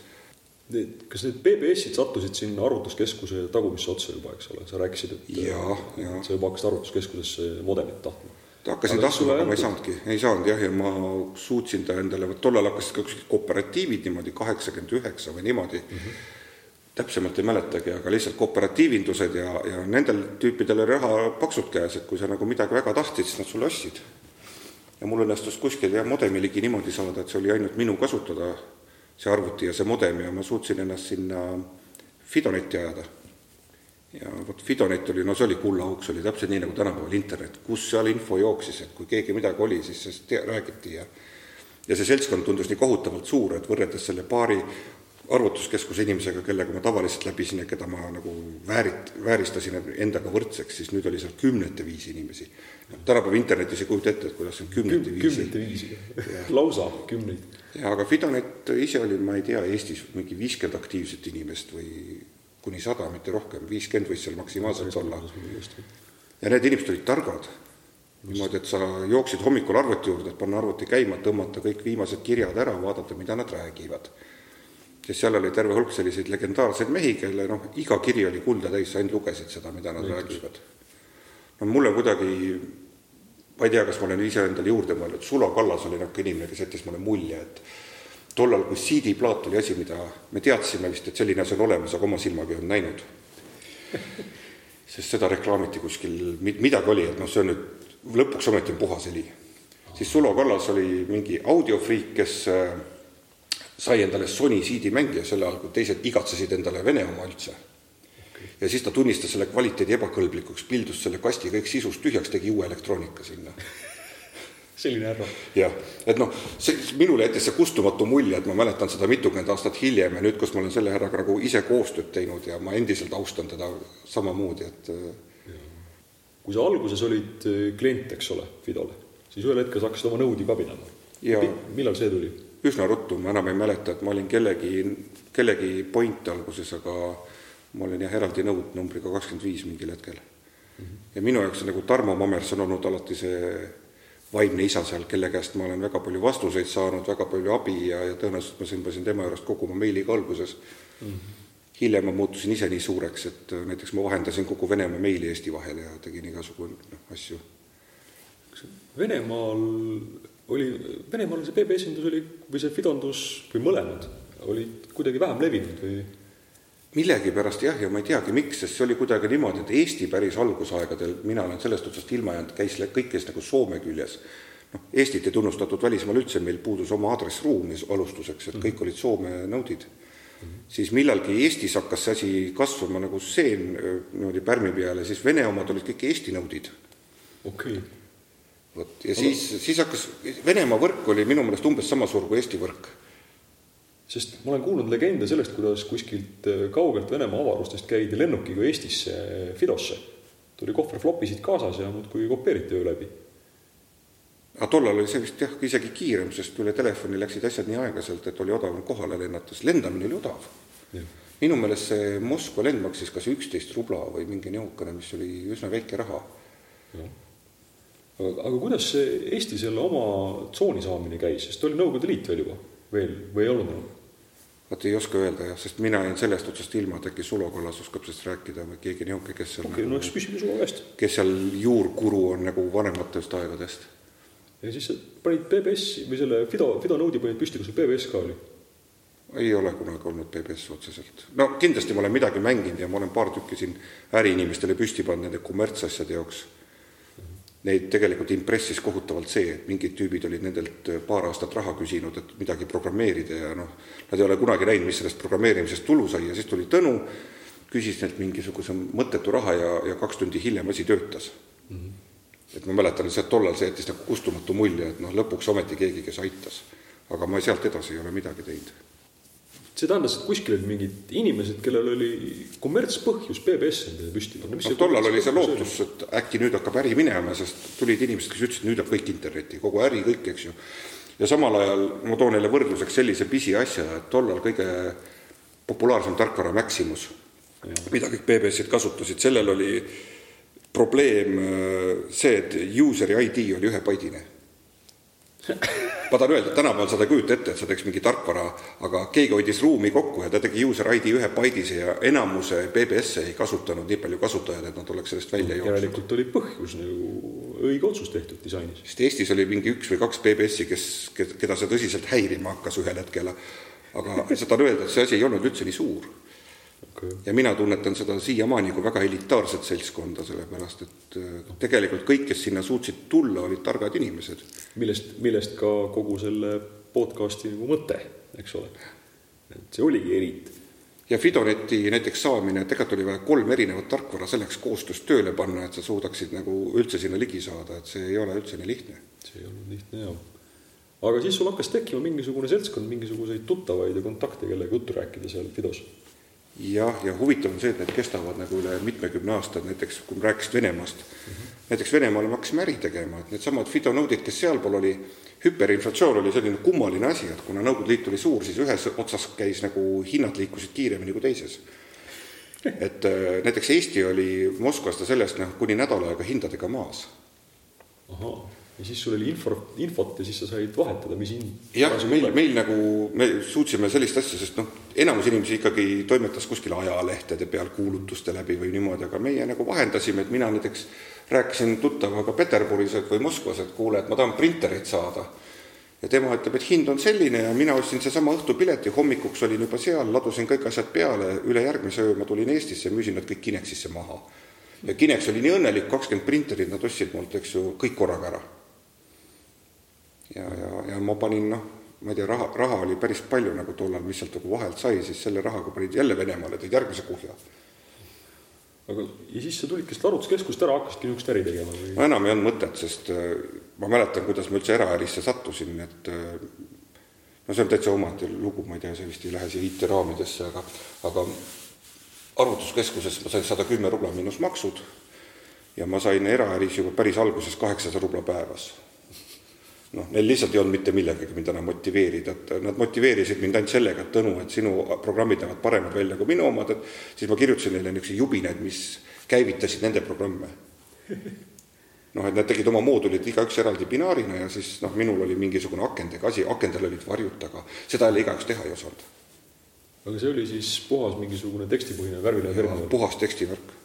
kas need PBS-id sattusid sinna arvutuskeskuse tagumisse otsa juba, eks ole, sa rääkisid, et ja, ja. sa juba hakkasid arvutuskeskusesse modelit tahtma. hakkasin tahtma, aga ma ei saanudki, ei saanud jah, ja ma suutsin ta endale, vot tollal hakkasid ka kuskil kooperatiivid niimoodi, kaheksakümmend üheksa või niimoodi mm, -hmm. täpsemalt ei mäletagi, aga lihtsalt kooperatiivindused ja, ja nendel tüüpidel oli raha paksult käes, et kui sa nagu midagi väga tahtsid, siis nad sulle ostsid. ja mul õnnestus kuskil jah, modemi ligi niimoodi saada, et see oli ainult minu kasutada see arvuti ja see modem ja ma suutsin ennast sinna Fidonetti ajada. ja vot Fidonet oli, no see oli kullaauk, see oli täpselt nii, nagu tänapäeval internet, kus seal info jooksis, et kui keegi midagi oli, siis sellest räägiti ja ja see seltskond tundus nii kohutavalt suur, et võrreldes selle paari arvutuskeskuse inimesega, kellega ma tavaliselt läbisin ja keda ma nagu väärit-, vääristasin endaga võrdseks, siis nüüd oli seal kümnete viisi inimesi. Tänapäeva internetis ei kujuta ette, et kuidas on kümnete Küm, viisi. kümnete viisi, lausa kümneid ja aga Fidonet ise oli, ma ei tea, Eestis mingi viiskümmend aktiivset inimest või kuni sada, mitte rohkem, viiskümmend võis seal maksimaalselt olla. ja need inimesed olid targad, niimoodi, et sa jooksid hommikul arvuti juurde, et panna arvuti käima, tõmmata kõik viimased kirjad ära, vaadata, mida nad räägivad. sest seal oli terve hulk selliseid legendaarseid mehi, kelle noh, iga kiri oli kulda täis, sa ainult lugesid seda, mida nad Näitus. räägivad. no mulle kuidagi ma ei tea, kas ma olen ise endale juurde mõelnud, Sulo Kallas oli niisugune inimene, kes jättis mulle mulje, et tollal, kui CD-plaat oli asi, mida me teadsime vist, et selline asi on olemas, aga oma silmaga ei olnud näinud. sest seda reklaamiti kuskil, midagi oli, et noh, see on nüüd lõpuks ometi on puhas heli. siis Sulo Kallas oli mingi audiofriik, kes äh, sai endale Sony CD-mängija sel ajal, kui teised igatsesid endale Vene oma üldse ja siis ta tunnistas selle kvaliteedi ebakõlblikuks, pildus selle kasti kõik sisust tühjaks, tegi uue elektroonika sinna selline härra. jah, et noh, see minule jättis see kustumatu mulje, et ma mäletan seda mitukümmend aastat hiljem ja nüüd, kus ma olen selle härraga nagu ise koostööd teinud ja ma endiselt austan teda samamoodi, et äh, kui sa alguses olid äh, klient, eks ole, Fidole, siis ühel hetkel sa hakkasid oma nõudi ka pidama. millal see tuli? üsna ruttu, ma enam ei mäleta, et ma olin kellegi, kellegi point alguses, aga ma olin jah, eraldi nõud numbriga kakskümmend viis mingil hetkel mm. -hmm. ja minu jaoks nagu Tarmo Mammers on olnud alati see vaimne isa seal, kelle käest ma olen väga palju vastuseid saanud, väga palju abi ja, ja tõenäoliselt ma sõimbasin tema juurest kogu oma meiliga alguses mm. -hmm. hiljem ma muutusin ise nii suureks, et äh, näiteks ma vahendasin kogu Venemaa meili Eesti vahel ja tegin igasugu noh, asju. Venemaal oli, Venemaal see PB esindus oli või see fidondus või mõlemad olid kuidagi vähem levinud või? Millegipärast jah, ja ma ei teagi, miks, sest see oli kuidagi niimoodi, et Eesti päris algusaegadel, mina olen sellest otsast ilma jäänud, käis, kõik käis nagu Soome küljes. noh, Eestit ei tunnustatud välismaal üldse, meil puudus oma aadressruumi alustuseks, et kõik olid Soome nõudid mm. -hmm. siis millalgi Eestis hakkas see asi kasvama nagu seen niimoodi pärmi peale, siis Vene omad olid kõik Eesti nõudid. okei okay. vot, ja siis, siis hakkas, Venemaa võrk oli minu meelest umbes sama suur kui Eesti võrk sest ma olen kuulnud legende sellest, kuidas kuskilt äh, kaugelt Venemaa avarustest käidi lennukiga Eestisse äh, Fidosse. tuli kohver flopisid kaasas ja muudkui kopeeriti öö läbi. aga tollal oli see vist jah, isegi kiirem, sest üle telefoni läksid asjad nii aeglaselt, et oli odavam kohale lennata, sest lendamine oli odav. minu meelest see Moskva lend maksis kas üksteist rubla või mingi nihukene, mis oli üsna väike raha. aga, aga kuidas see Eesti selle oma tsooni saamine käis, sest oli Nõukogude Liit veel juba, veel või ei olnud enam? Vot ei oska öelda jah, sest mina jäin sellest otsast ilma, et äkki Sulo Kallas oskab sellest rääkida või keegi niisugune, kes seal okei okay, nagu, no eks küsime Sulo käest. kes seal juurkuru on nagu vanematest aegadest. ja siis panid PBS-i või selle Fido, Fido nõudi panid püsti, kas sul PBS ka oli? ei ole kunagi olnud PBS otseselt. no kindlasti ma olen midagi mänginud ja ma olen paar tükki siin äriinimestele püsti pannud nende kommertsasjade jaoks neid tegelikult impressis kohutavalt see, et mingid tüübid olid nendelt äh, paar aastat raha küsinud, et midagi programmeerida ja noh, nad ei ole kunagi näinud, mis sellest programmeerimisest tulu sai ja siis tuli Tõnu, küsis neilt mingisuguse mõttetu raha ja, ja kaks tundi hiljem asi töötas mm. -hmm. et ma mäletan, et tollal see jättis nagu kustumatu mulje, et noh, lõpuks ometi keegi, kes aitas. aga ma sealt edasi ei ole midagi teinud see tähendas, et kuskil olid mingid inimesed, kellel oli kommertspõhjus PBS endale püsti panna. no tollal oli see lootus, et äkki nüüd hakkab äri minema, sest tulid inimesed, kes ütlesid, nüüd jääb kõik internetti, kogu äri, kõik, eks ju. ja samal ajal ma toon jälle võrdluseks sellise pisiasja, et tollal kõige populaarsem tarkvara Maximus, mida kõik PBS-id kasutasid, sellel oli probleem äh, see, et user'i ID oli ühepaidine ma tahan öelda, tänapäeval sa ei kujuta ette, et sa teeks mingi tarkvara, aga keegi hoidis ruumi kokku ja ta tegi user ID ühe paidise ja enamuse BBS-e ei kasutanud nii palju kasutajaid, et nad oleks sellest välja jooksnud. järelikult oli põhjus nagu õige otsus tehtud disainis. sest Eestis oli mingi üks või kaks BBS-i, kes, keda see tõsiselt häirima hakkas ühel hetkel, aga sa tahad öelda, et see asi ei olnud üldse nii suur. Ja mina tunnetan seda siiamaani kui väga elitaarset seltskonda, sellepärast et äh, tegelikult kõik, kes sinna suutsid tulla, olid targad inimesed. millest, millest ka kogu selle podcasti nagu mõte, eks ole. et see oligi eliit. ja Fidoneti näiteks saamine, tegelikult oli vaja kolm erinevat tarkvara selleks koostöös tööle panna, et sa suudaksid nagu üldse sinna ligi saada, et see ei ole üldse nii lihtne. see ei olnud lihtne, jah aga siis sul hakkas tekkima mingisugune seltskond, mingisuguseid tuttavaid ja kontakte, kellega juttu rääkida seal Fidos jah, ja huvitav on see, et need kestavad nagu üle mitmekümne aasta, näiteks kui ma rääkisin Venemaast mm, -hmm. näiteks Venemaale me hakkasime äri tegema, et needsamad fidonõudid, kes sealpool oli, hüperinflatsioon oli selline kummaline asi, et kuna Nõukogude Liit oli suur, siis ühes otsas käis nagu hinnad liikusid kiiremini kui teises. et äh, näiteks Eesti oli Moskvas ta sellest noh, kuni nädal aega hindadega maas. Ja siis sul oli info, infot ja siis sa said vahetada, mis hind. jah, meil, meil nagu, me suutsime sellist asja, sest noh, enamus inimesi ikkagi toimetas kuskil ajalehtede peal kuulutuste läbi või niimoodi, aga meie nagu vahendasime, et mina näiteks rääkisin tuttavaga Peterburis et või Moskvas, et kuule, et ma tahan printerit saada. ja tema ütleb, et hind on selline ja mina ostsin seesama õhtupileti, hommikuks olin juba seal, ladusin kõik asjad peale, üle järgmise öö ma tulin Eestisse ja müüsin nad kõik Kinexisse maha. ja Kinex oli nii õnnelik, kakskümmend printerit nad ostsid mult, eks ju, kõik korraga ära ja, ja, ja ma panin noh, ma ei tea, raha, raha oli päris palju nagu tollal, mis sealt nagu vahelt sai, siis selle rahaga panid jälle Venemaale, tõid järgmise kuhja. aga ja siis sa tulidki sealt arvutuskeskust ära, hakkasidki niisugust äri tegema või? no enam ei olnud mõtet, sest äh, ma mäletan, kuidas ma üldse eraärisse sattusin, et äh, no see on täitsa omaette lugu, ma ei tea, see vist ei lähe siia IT-raamidesse, aga aga arvutuskeskuses ma sain sada kümme rubla miinus maksud ja ma sain eraäris juba päris alguses kaheksasada rubla päevas. Noh, neil lihtsalt ei olnud mitte millegagi mind enam motiveerida, et nad motiveerisid mind ainult sellega, et Tõnu, et sinu programmid näevad paremad välja kui minu omad, et siis ma kirjutasin neile niisuguseid jubinaid, mis käivitasid nende programme. noh, et nad tegid oma moodulid igaüks eraldi binaarina ja siis noh, minul oli mingisugune akendega asi, akendel olid varjud taga, seda jälle igaüks teha ei osanud. aga see oli siis puhas mingisugune tekstipõhine värviline termin? puhas tekstivärk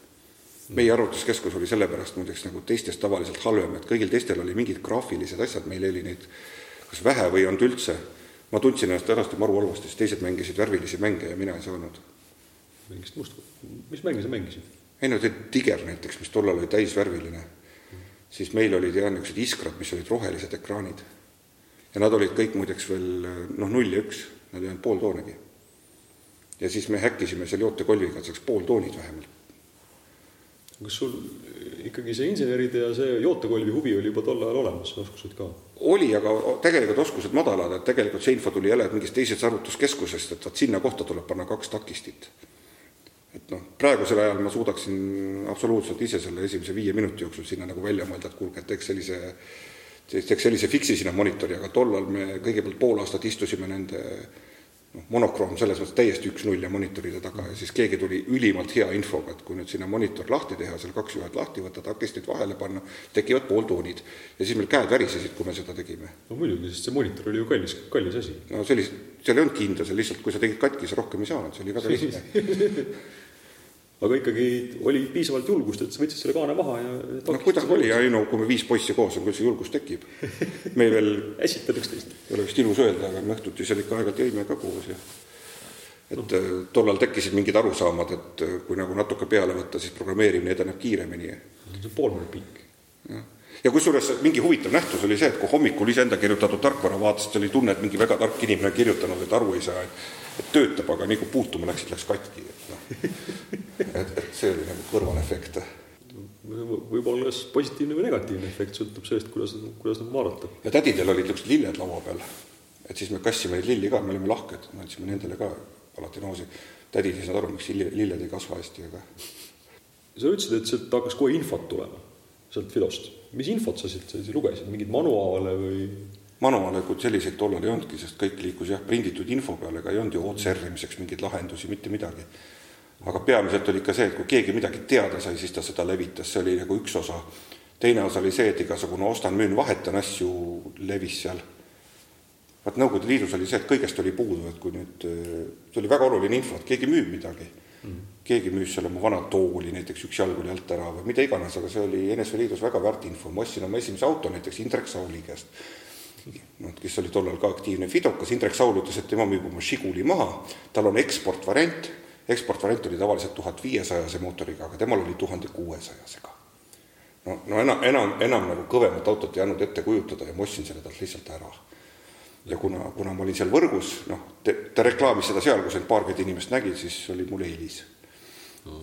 meie arvutuskeskus oli sellepärast muideks nagu teistest tavaliselt halvem, et kõigil teistel oli mingid graafilised asjad, meil oli neid kas vähe või ei olnud üldse. ma tundsin ennast härrasti maru halvasti, sest teised mängisid värvilisi mänge ja mina ei saanud. mängisid must, mis mänge sa mängisid? ei no see Tiger näiteks, mis tollal oli täisvärviline mm., siis meil olid jah, niisugused iskrad, mis olid rohelised ekraanid. ja nad olid kõik muideks veel noh, null ja üks, nad ei olnud pooltoonigi. ja siis me häkkisime seal jootekolviga, et saaks pooltoonid vähemalt kas sul ikkagi see inseneride ja see jootekolvi huvi oli juba tol ajal olemas, oskused ka? oli, aga tegelikult oskused madalad, et tegelikult see info tuli jälle mingist teisest arvutuskeskusest, et vot sinna kohta tuleb panna kaks takistit. et noh, praegusel ajal ma suudaksin absoluutselt ise selle esimese viie minuti jooksul sinna nagu välja mõelda, et kuulge, et teeks sellise, teeks sellise fiksi sinna monitori, aga tollal me kõigepealt pool aastat istusime nende noh, monokroom selles mõttes täiesti üks-null ja monitoride taga ja siis keegi tuli ülimalt hea infoga, et kui nüüd sinna monitor lahti teha, seal kaks juhet lahti võtta, takistid vahele panna, tekivad pooltoonid. ja siis meil käed värisesid, kui me seda tegime. no muidugi, sest see monitor oli ju kallis, kallis asi. no sellist, seal ei olnud hinda, seal lihtsalt, kui sa tegid katki, sa rohkem ei saanud, see oli väga lihtne aga ikkagi oli piisavalt julgust, et sa võtsid selle kaane maha ja no kuidagi oli ja ei no kui me viis poissi koos on, küll see julgus tekib. meil veel ässitad üksteist. ei ole vist ilus öelda, aga me õhtuti seal ikka aeg-ajalt jõime ka koos ja et no. Äh, tollal tekkisid mingid arusaamad, et äh, kui nagu natuke peale võtta, siis programmeerimine edeneb kiiremini. on poolmine piik. jah ja kusjuures mingi huvitav nähtus oli see, et kui hommikul iseenda kirjutatud tarkvara vaatasid, oli tunne, et mingi väga tark inimene kirjutanud, et aru ei saa, et, et töötab, aga nii kui puutuma läksid, läks katki, et noh, et, et see oli nagu kõrvalefekt. võib-olla kas positiivne või negatiivne efekt, sõltub sellest, kuidas, kuidas nagu vaadata. ja tädidel olid niisugused lilled laua peal, et siis me kastsime neid lilli ka, me olime lahked, me andsime nendele ka alati noosi. tädid ei saanud aru, miks lilled ei kasva hästi, aga sa ütlesid, et sealt hakkas kohe infot tulema, sealt Fidost mis infot sa siit siis lugesid, mingeid manuaale või? manuaale kui selliseid tollal ei olnudki, sest kõik liikus jah, prinditud info peale, ega ei olnud ju otserrimiseks mingeid lahendusi, mitte midagi. Aga peamiselt oli ikka see, et kui keegi midagi teada sai, siis ta seda levitas, see oli nagu üks osa. teine osa oli see, et igasugune ostan-müün, vahetan asju levis seal. vaat Nõukogude Liidus oli see, et kõigest oli puudu, et kui nüüd, see oli väga oluline info, et keegi müüb midagi. Mm keegi müüs seal oma vana tooli näiteks üks jalguli alt ära või mida iganes, aga see oli NSV Liidus väga väärt info, ma ostsin oma esimese auto näiteks Indrek Sauli käest. noh, kes oli tollal ka aktiivne fidokas, Indrek Saul ütles, et tema müüb oma Žiguli maha, tal on eksportvariant, eksportvariant oli tavaliselt tuhat viiesajase mootoriga, aga temal oli tuhande kuuesajasega. no, no enam, enam, enam nagu kõvemat autot ei andnud ette kujutada ja ma ostsin selle talt lihtsalt ära ja kuna, kuna ma olin seal võrgus, noh, ta reklaamis seda seal, kus ainult paarkümmend inimest nägid, siis oli mul eelis no,.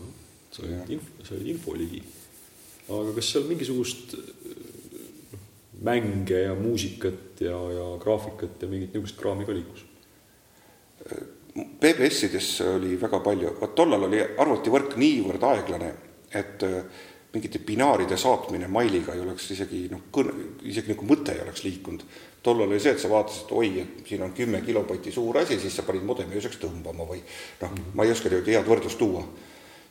sa olid info, sa olid infoligi. aga kas seal mingisugust noh, mänge ja muusikat ja, ja graafikat ja mingit niisugust kraami ka liikus? BBS-ides oli väga palju, vot tollal oli arvutivõrk niivõrd aeglane, et äh, mingite binaaride saatmine mailiga ei oleks isegi noh, isegi nagu mõte ei oleks liikunud. tollal oli see, et sa vaatasid, oi, et siin on kümme kilobatti suur asi, siis sa panid modemi ööseks tõmbama või noh mm -hmm., ma ei oska nüüd head võrdlust tuua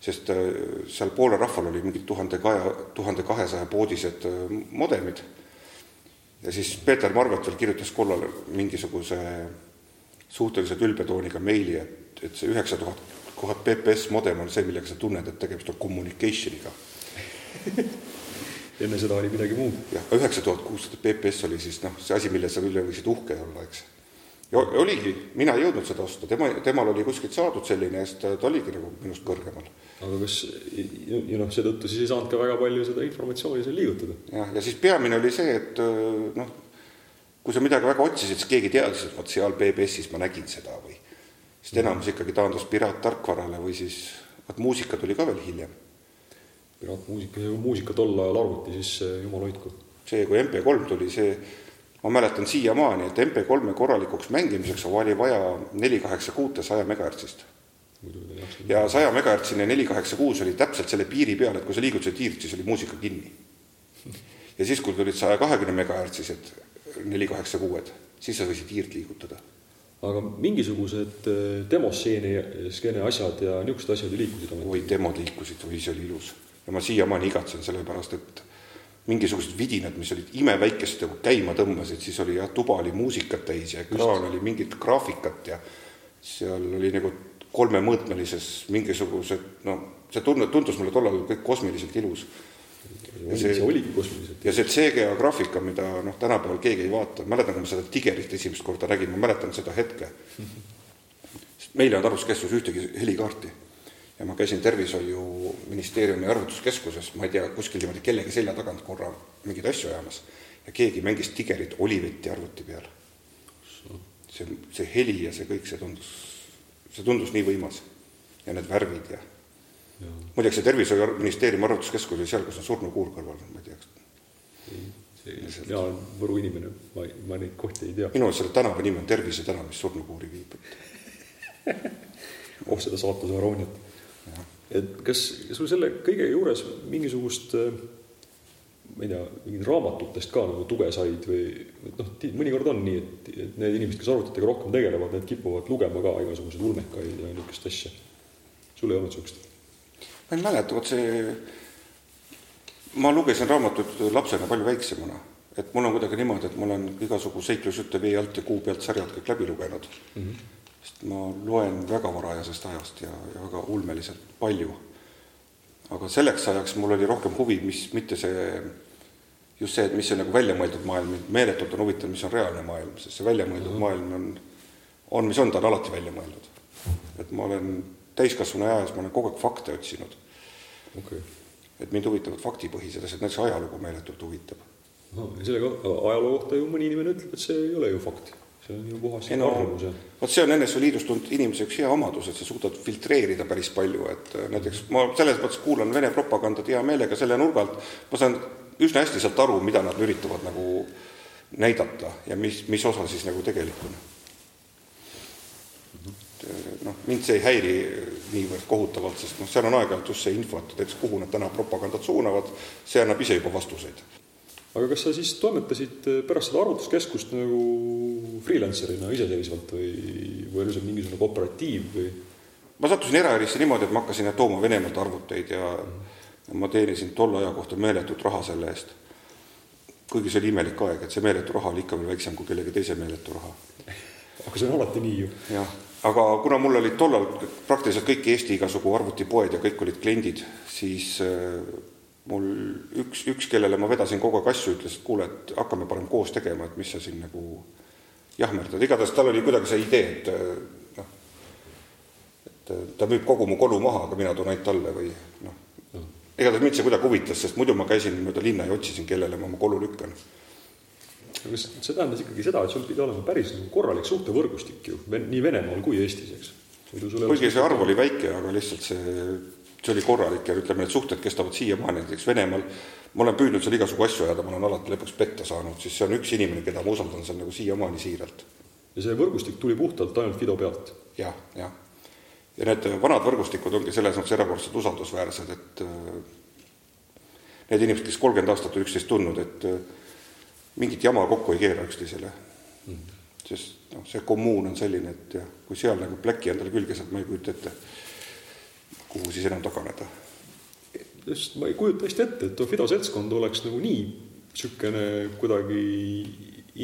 sest äh, seal Poola rahval oli mingid tuhande kahe, tuhande kahesaja poodised äh, modemid ja siis Peeter Marvet veel kirjutas kollal mingisuguse suhteliselt ülbetooniga meili, et, et see üheksa tuhat tuhat PPS modem on see, millega sa tunned, et tegemist on communicationiga enne seda oli midagi muud. jah, üheksa tuhat kuussada PPS oli siis noh, see asi, mille sa üle võisid uhke olla, eks ja oligi, mina ei jõudnud seda osta, tema, temal oli kuskilt saadud selline ja siis ta, ta oligi nagu minust kõrgemal. aga kas, ja noh, seetõttu siis ei saanud ka väga palju seda informatsiooni seal liigutada? jah, ja siis peamine oli see, et noh, kui sa midagi väga otsisid, siis keegi teadis, et vot seal BBS-is ma nägin seda või sest enamus ikkagi taandus piraattarkvarale või siis, vaat muusika tuli ka veel hiljem. piraatmuusika, muusika tol ajal arvuti sisse, jumal hoidku. see, kui MP3 tuli, see, ma mäletan siiamaani, et MP3-e korralikuks mängimiseks oli vaja neli kaheksa kuute saja megahertsist. ja saja megahertsine neli kaheksa kuus oli täpselt selle piiri peal, et kui sa liigutasid tiirt, siis oli muusika kinni. ja siis, kui tulid saja kahekümne megahertsised neli kaheksa kuued, siis sa võisid tiirt liigutada aga mingisugused äh, demosseeni, skeene asjad ja niisugused asjad ju liikusid ometi? oi, demod liikusid, oi, see oli ilus. ja ma siiamaani igatsen, sellepärast et mingisugused vidinad, mis olid imeväikesed ja kui käima tõmbasid, siis oli jah, tuba oli muusikat täis ja ekraan oli mingit graafikat ja seal oli nagu kolmemõõtmelises mingisugused, no see tunne, tundus mulle tollal kõik kosmiliselt ilus ja see, see oligi kosmiliselt. ja see CGA graafika, mida noh, tänapäeval keegi ei vaata, mäletan, kui ma seda Tigerit esimest korda nägin, ma mäletan seda hetke. sest meil ei olnud arvutuskeskuses ühtegi helikaarti. ja ma käisin Tervishoiuministeeriumi arvutuskeskuses, ma ei tea, kuskil niimoodi kellegi selja tagant korra mingeid asju ajamas ja keegi mängis Tigerit Oliveti arvuti peal. see, see heli ja see kõik, see tundus, see tundus nii võimas. ja need värvid ja muideks see Tervishoiuministeeriumi arvutuskeskus oli seal, kus on surnukuur kõrval, ma ei tea, kas mina olen Võru inimene, ma, ma neid kohti ei tea. minu arust selle tänava nimi on Tervise tänav, mis surnukuuri viib oh, seda saatuse arooniat. et kas sul selle kõige juures mingisugust ma ei tea, mingid raamatutest ka nagu tuge said või noh, mõnikord on nii, et, et need inimesed, kes arvutitega rohkem tegelevad, need kipuvad lugema ka igasuguseid ulmekaid ja niisugust asja. sul ei olnud niisugust? Ma ei mäleta, vot see, ma lugesin raamatut lapsena palju väiksemana, et mul on kuidagi niimoodi, et ma olen igasugu seiklusjutte vee alt ja kuu pealt sarjad kõik läbi lugenud mm. -hmm. sest ma loen väga varajasest ajast ja, ja väga ulmeliselt palju. aga selleks ajaks mul oli rohkem huvi, mis mitte see, just see, et mis see nagu väljamõeldud maailm, mind meeletult on huvitav, mis on reaalne maailm, sest see väljamõeldud mm -hmm. maailm on, on, mis on, ta on alati välja mõeldud. et ma olen täiskasvanu eas, ma olen kogu aeg fakte otsinud okay.. et mind huvitavad faktipõhised asjad, näiteks ajalugu meeletult huvitab. no ja selle ajaloo kohta ju mõni inimene ütleb, et see ei ole ju fakt, see on ju puhas no, arvamus. vot see on NSV Liidus tulnud inimese üks hea omadus, et sa suudad filtreerida päris palju, et äh, näiteks ma selles mõttes kuulan Vene propagandat hea meelega selle nurga alt, ma saan üsna hästi sealt aru, mida nad üritavad nagu näidata ja mis, mis osa siis nagu tegelik on noh, mind see ei häiri niivõrd kohutavalt, sest noh, seal on aeg-ajalt just see info, et näiteks kuhu nad täna propagandat suunavad, see annab ise juba vastuseid. aga kas sa siis toimetasid pärast seda arvutuskeskust nagu freelancer'ina iseseisvalt või, või oli see mingisugune kooperatiiv või? ma sattusin eraärisse niimoodi, et ma hakkasin tooma Venemaalt arvuteid ja ma teenisin tolle aja kohta meeletut raha selle eest. kuigi see oli imelik aeg, et see meeletu raha oli ikka veel väiksem kui kellegi teise meeletu raha. aga see on alati nii ju. jah aga kuna mul olid tollal praktiliselt kõik Eesti igasugu arvutipoed ja kõik olid kliendid, siis äh, mul üks, üks, kellele ma vedasin kogu aeg asju, ütles, et kuule, et hakkame parem koos tegema, et mis sa siin nagu jahmerdad, igatahes tal oli kuidagi see idee, et äh, noh, et äh, ta müüb kogu mu kolu maha, aga mina toon ainult talle või noh, igatahes mind see kuidagi huvitas, sest muidu ma käisin mööda linna ja otsisin, kellele ma oma kolu lükkan aga see tähendas ikkagi seda, et sul pidi olema päris nagu korralik suhtevõrgustik ju, nii Venemaal kui Eestis, eks? kuigi see arv oli väike, aga lihtsalt see, see oli korralik ja ütleme, need suhted kestavad siiamaani, näiteks Venemaal ma olen püüdnud seal igasugu asju ajada, ma olen alati lõpuks petta saanud, siis see on üks inimene, keda ma usaldan seal nagu siiamaani siiralt. ja see võrgustik tuli puhtalt ainult Fido pealt ja,? jah, jah. ja need vanad võrgustikud ongi selles mõttes erakordselt usaldusväärsed, et äh, need inimesed, kes kolmkümmend aastat on üksteist tundnud, et äh, mingit jama kokku ei keera üksteisele mm. -hmm. sest noh, see kommuun on selline, et jah, kui seal nagu pläki endale külge saad, ma ei kujuta ette, kuhu siis enam taganeda. just, ma ei kujuta hästi ette, et Fido seltskond oleks nagu nii niisugune kuidagi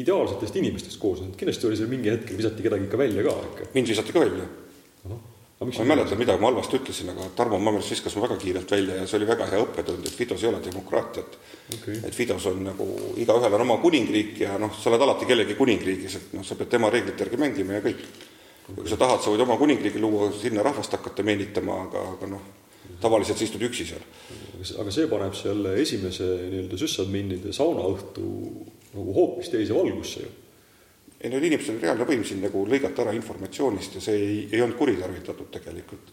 ideaalsetest inimestest koosnenud, kindlasti oli seal mingi hetk, visati kedagi ikka välja ka ikka. mind visati ka välja ma ei mäleta, midagi ma halvasti ütlesin, aga Tarmo Mammerts viskas mu väga kiirelt välja ja see oli väga hea õppetund, et Fidos ei ole demokraatiat. Okay.. et Fidos on nagu, igaühel on oma kuningriik ja noh, sa oled alati kellegi kuningriigis, et noh, sa pead tema reeglite järgi mängima ja kõik. Okay.. kui sa tahad, sa võid oma kuningriigi luua, sinna rahvast hakata meelitama, aga, aga noh, tavaliselt sa istud üksi seal. aga see paneb selle esimese nii-öelda süssadminnide saunaõhtu nagu hoopis teise valgusse ju ei, need inimesed on reaalne võim siin nagu lõigata ära informatsioonist ja see ei, ei olnud kuritarvitatud tegelikult.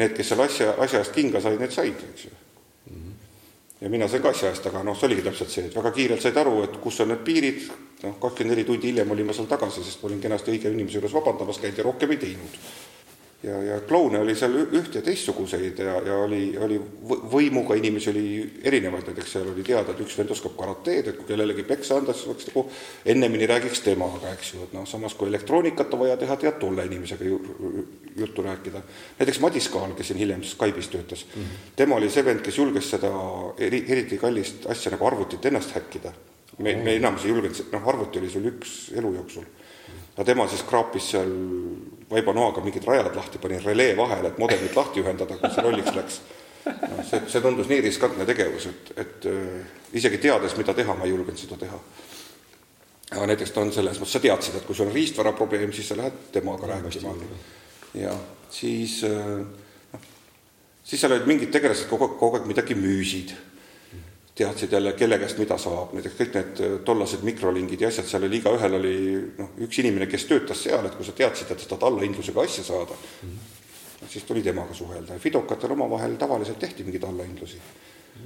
Need, kes seal asja, asja eest kinga said, need said, eks ju mm. -hmm ja mina sain ka asja eest, aga noh, see oligi täpselt see, et väga kiirelt said aru, et kus on need piirid, noh, kakskümmend neli tundi hiljem olin ma seal tagasi, sest ma olin kenasti õige inimese juures vabandamas käinud ja rohkem ei teinud ja, ja kloune oli seal üht- ja teistsuguseid ja, ja oli, oli võimuga inimesi oli erinevaid, näiteks seal oli teada, et üks vend oskab karateed, et kui kellelegi peksa anda, siis oleks nagu ennemini räägiks temaga, eks ju, et noh, samas kui elektroonikat on vaja teha, tead tolle inimesega ju, juttu rääkida. näiteks Madis Kaal, kes siin hiljem Skype'is töötas mm, -hmm. tema oli see vend, kes julges seda eri, eriti kallist asja nagu arvutit ennast häkkida. me, me enamus ei julgenud, noh, arvuti oli sul üks elu jooksul aga tema siis kraapis seal vaibanoaga mingid rajad lahti, pani relee vahele, et modemit lahti ühendada, kui see lolliks läks. noh, see, see tundus nii riskantne tegevus, et, et äh, isegi teades, mida teha, ma ei julgenud seda teha. aga näiteks ta on selles mõttes, sa teadsid, et kui sul on riistvara probleem, siis sa lähed temaga rääkima. ja siis äh, noh, siis seal olid mingid tegelased kogu, kogu aeg midagi müüsid teadsid jälle, kelle käest mida saab, näiteks kõik need äh, tollased mikrolingid ja asjad, seal oli igaühel oli noh, üks inimene, kes töötas seal, et kui sa teadsid, et sa tahad allahindlusega asja saada mm, -hmm. siis tuli temaga suhelda ja fidokatel omavahel tavaliselt tehti mingeid allahindlusi.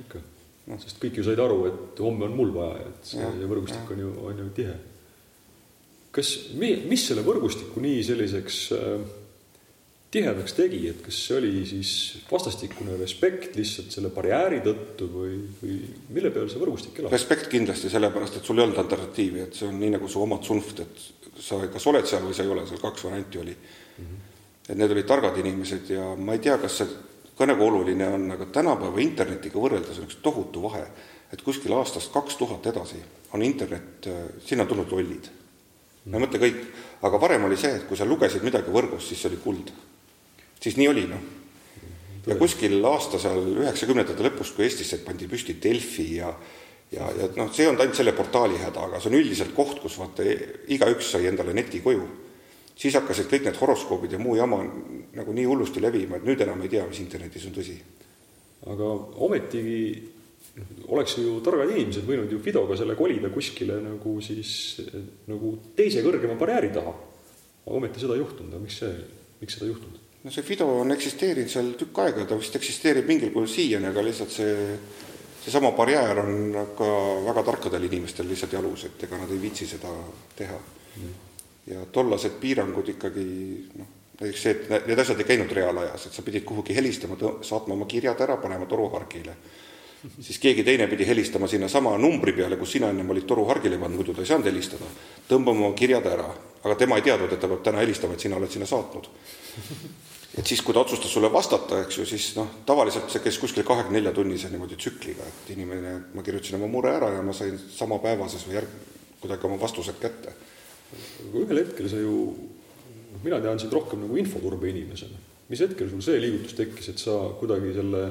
ikka no., sest kõik ju said aru, et homme on mul vaja, et see ja, võrgustik ja. on ju, on ju tihe. kas, mis selle võrgustiku nii selliseks äh, tihedaks tegi, et kas see oli siis vastastikune respekt lihtsalt selle barjääri tõttu või, või mille peal see võrgustik elab? respekt kindlasti, sellepärast et sul ei olnud alternatiivi, et see on nii nagu su omad sunft, et sa kas oled seal või sa ei ole, seal kaks varianti oli mm. -hmm. et need olid targad inimesed ja ma ei tea, kas see ka nagu oluline on, aga tänapäeva internetiga võrreldes on üks tohutu vahe, et kuskil aastast kaks tuhat edasi on internet, sinna on tulnud lollid. no mõtle kõik, aga varem oli see, et kui sa lugesid midagi võrgus, siis see oli kuld siis nii oli, noh. ja kuskil aasta seal üheksakümnendate lõpus, kui Eestisse pandi püsti Delfi ja ja, ja noh, see ei olnud ainult selle portaali häda, aga see on üldiselt koht, kus vaata igaüks sai endale neti koju. siis hakkasid kõik need horoskoobid ja muu jama nagu nii hullusti levima, et nüüd enam ei tea, mis internetis on tõsi. aga ometigi oleks ju targad inimesed võinud ju Fidoga selle kolida kuskile nagu siis nagu teise kõrgema barjääri taha. aga ometi seda ei juhtunud, aga miks see, miks seda ei juhtunud? No see Fido on eksisteerinud seal tükk aega, ta vist eksisteerib mingil kujul siiani, aga lihtsalt see, seesama barjäär on ka väga tarkadel inimestel lihtsalt jalus, et ega nad ei viitsi seda teha. Mm.. ja tollased piirangud ikkagi noh, näiteks see, et need asjad ei käinud reaalajas, et sa pidid kuhugi helistama, saatma oma kirjad ära, panema toruhargile. Siis keegi teine pidi helistama sinnasama numbri peale, kus sina ennem olid toruhargile pannud, muidu ta ei saanud helistada. tõmbama kirjad ära, aga tema ei teadnud, et ta peab täna helistama, et sina oled sinna saatnud et siis, kui ta otsustas sulle vastata, eks ju, siis noh, tavaliselt see käis kuskil kahekümne nelja tunnise niimoodi tsükliga, et inimene, ma kirjutasin oma mure ära ja ma sain samapäevases või järg-, kuidagi oma vastused kätte. aga ühel hetkel sa ju, mina tean sind rohkem nagu infoturbe inimesena. mis hetkel sul see liigutus tekkis, et sa kuidagi selle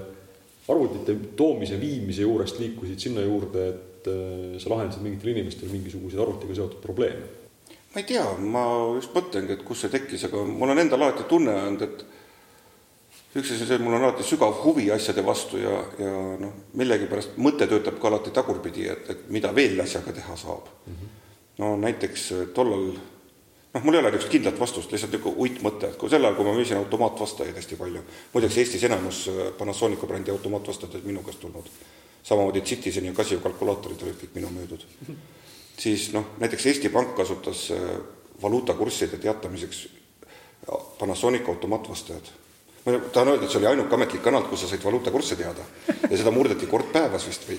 arvutite toomise, viimise juurest liikusid sinna juurde, et äh, sa lahendasid mingitel inimestel mingisuguseid arvutiga seotud probleeme? Ma ei tea, ma just mõtlengi, et kus see tekkis, aga mul on endal alati tunne olnud, et üks asi on see, et mul on alati sügav huvi asjade vastu ja, ja noh, millegipärast mõte töötab ka alati tagurpidi, et, et mida veel asjaga teha saab mm. -hmm. no näiteks tollal, noh, mul ei ole niisugust kindlat vastust, lihtsalt niisugune uitmõte, et kui sel ajal, kui ma müüsin automaatvastajaid hästi palju, muideks Eestis enamus Panasonicu brändi automaatvastajaid minu käest tulnud, samamoodi Citizen ja Casio kalkulaatorid olid kõik minu müüdud siis noh, näiteks Eesti Pank kasutas äh, valuutakursside teatamiseks Panasonic automaatvastajad. ma tahan öelda, et see oli ainuke ametlik kanal, kus sa said valuutakursse teada. Ja seda murdeti kord päevas vist või,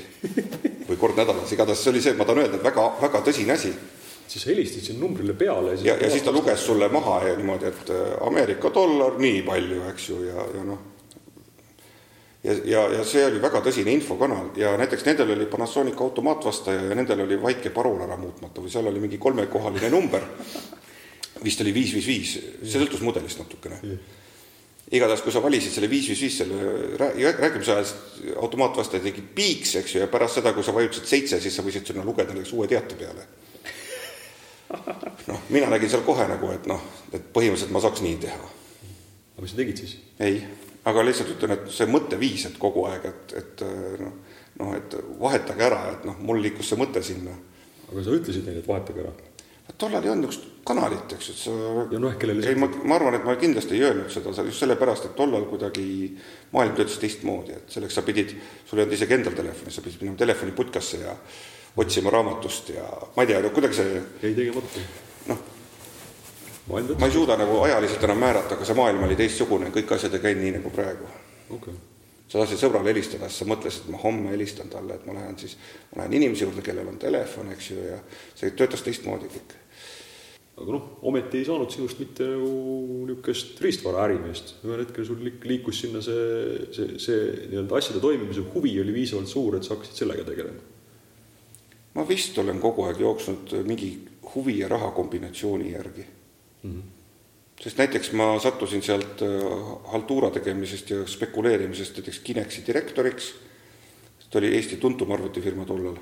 või kord nädalas, igatahes see oli see, ma tahan öelda, et väga, väga tõsine asi. Siis helistasid sinna numbrile peale ja siis ja, ja siis ta luges sulle maha ja niimoodi, et äh, Ameerika dollar nii palju, eks ju, ja, ja noh, ja, ja, ja see oli väga tõsine infokanal ja näiteks nendel oli Panasonic automaatvastaja ja nendel oli väike parol ära muutmata või seal oli mingi kolmekohaline number, vist oli viis, viis, viis, see sõltus mudelist natukene. igatahes, kui sa valisid selle viis, viis, viis selle rääkimise ajal, automaatvastaja tegi piiks, eks ju, ja pärast seda, kui sa vajutasid seitse, siis sa võisid sinna lugeda näiteks uue teate peale. noh, mina nägin seal kohe nagu, et noh, et põhimõtteliselt ma saaks nii teha. aga mis sa tegid siis? ei aga lihtsalt ütlen, et see mõtteviis, et kogu aeg, et, et noh, noh, et vahetage ära, et noh, mul liikus see mõte sinna. aga sa ütlesid neile, et vahetage ära? tollal ei olnud niisugust kanalit, eks, et sa ja noh, kellele ei, ma, ma arvan, et ma kindlasti ei öelnud seda just sellepärast, et tollal kuidagi maailm töötas teistmoodi, et selleks sa pidid, sul ei olnud isegi endal telefoni, sa pidid minema telefoniputkasse ja otsima raamatust ja ma ei tea, no kuidagi see jäi tegemata. Ma ei suuda nagu ajaliselt enam määrata, aga see maailm oli teistsugune, kõik asjad ei käinud nii nagu praegu. Okay sa tahtsid sõbrale helistada, siis sa mõtlesid, et ma homme helistan talle, et ma lähen siis, ma lähen inimese juurde, kellel on telefon, eks ju, ja see töötas teistmoodi kõik. aga noh, ometi ei saanud sinust mitte nagu niisugust riistvaraärimeest, ühel hetkel sul liikus sinna see, see, see nii-öelda asjade toimimise huvi oli piisavalt suur, et sa hakkasid sellega tegelema. ma vist olen kogu aeg jooksnud mingi huvi ja raha kombinatsiooni järgi sest näiteks ma sattusin sealt äh, haltuura tegemisest ja spekuleerimisest näiteks Kinexi direktoriks, ta oli Eesti tuntum arvutifirma tollal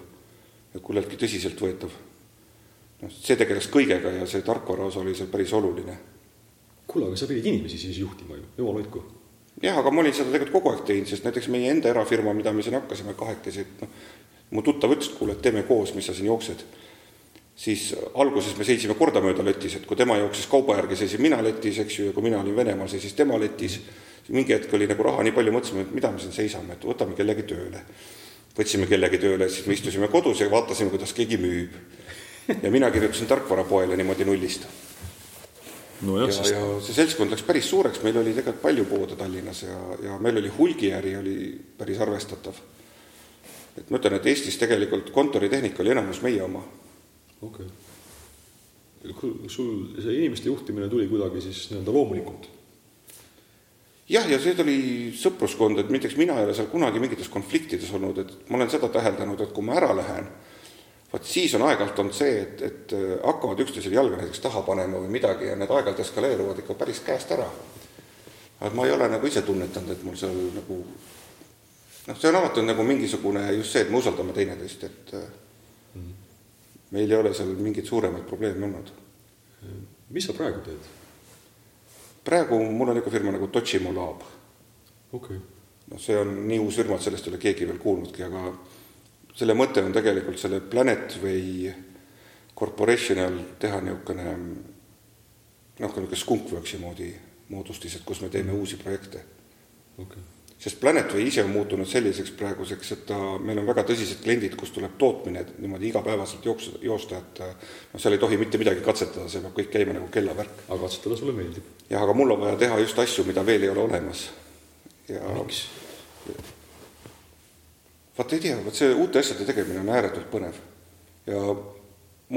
ja küllaltki tõsiseltvõetav. noh, see tegeles kõigega ja see tarkvara osa oli seal päris oluline. kuule, aga sa pidid inimesi siis juhtima ju, jumal hoidku. jah, aga ma olin seda tegelikult kogu aeg teinud, sest näiteks meie enda erafirma, mida me siin hakkasime kahekesi, et noh, mu tuttav ütles, et kuule, et teeme koos, mis sa siin jooksed siis alguses me seisime kordamööda letis, et kui tema jooksis kauba järgi, seisin mina letis, eks ju, ja kui mina olin Venemaal, seisis tema letis. mingi hetk oli nagu raha nii palju, mõtlesime, et mida me siin seisame, et võtame kellegi tööle. võtsime kellegi tööle, siis me istusime kodus ja vaatasime, kuidas keegi müüb. ja mina kirjutasin tarkvarapoele niimoodi nullist. no jah, ja, sest... ja see seltskond läks päris suureks, meil oli tegelikult palju poode Tallinnas ja, ja meil oli hulgiäri oli päris arvestatav. et ma ütlen, et Eestis tegelikult kontoritehnika oli enamus meie oma okei okay.. sul see inimeste juhtimine tuli kuidagi siis nii-öelda loomulikult? jah, ja see tuli sõpruskond, et näiteks mina ei ole seal kunagi mingites konfliktides olnud, et ma olen seda täheldanud, et kui ma ära lähen, vot siis on aeg-ajalt olnud see, et, et äh, hakkavad üksteisele jalga näiteks taha panema või midagi ja need aeg-ajalt eskaleeruvad ikka päris käest ära. et ma ei ole nagu ise tunnetanud, et mul seal nagu noh, see on alati nagu mingisugune just see, et me usaldame teineteist, et -hmm meil ei ole seal mingeid suuremaid probleeme olnud. mis sa praegu teed? praegu mul on niisugune firma nagu Tochimo Lab. okei okay.. noh, see on nii uus firma, et sellest ei ole keegi veel kuulnudki, aga selle mõte on tegelikult selle Planetway Corporationi all teha niisugune noh, niisugune skunkworksi moodi moodustis, et kus me teeme uusi projekte okay sest Planetway ise on muutunud selliseks praeguseks, et ta, meil on väga tõsised kliendid, kus tuleb tootmine niimoodi igapäevaselt jooksu, joosta, et noh, seal ei tohi mitte midagi katsetada, see peab kõik käima nagu kellavärk. aga katsetada sulle meeldib? jah, aga mul on vaja teha just asju, mida veel ei ole olemas. ja miks? vaat ei tea, vot see uute asjade tegemine on ääretult põnev. ja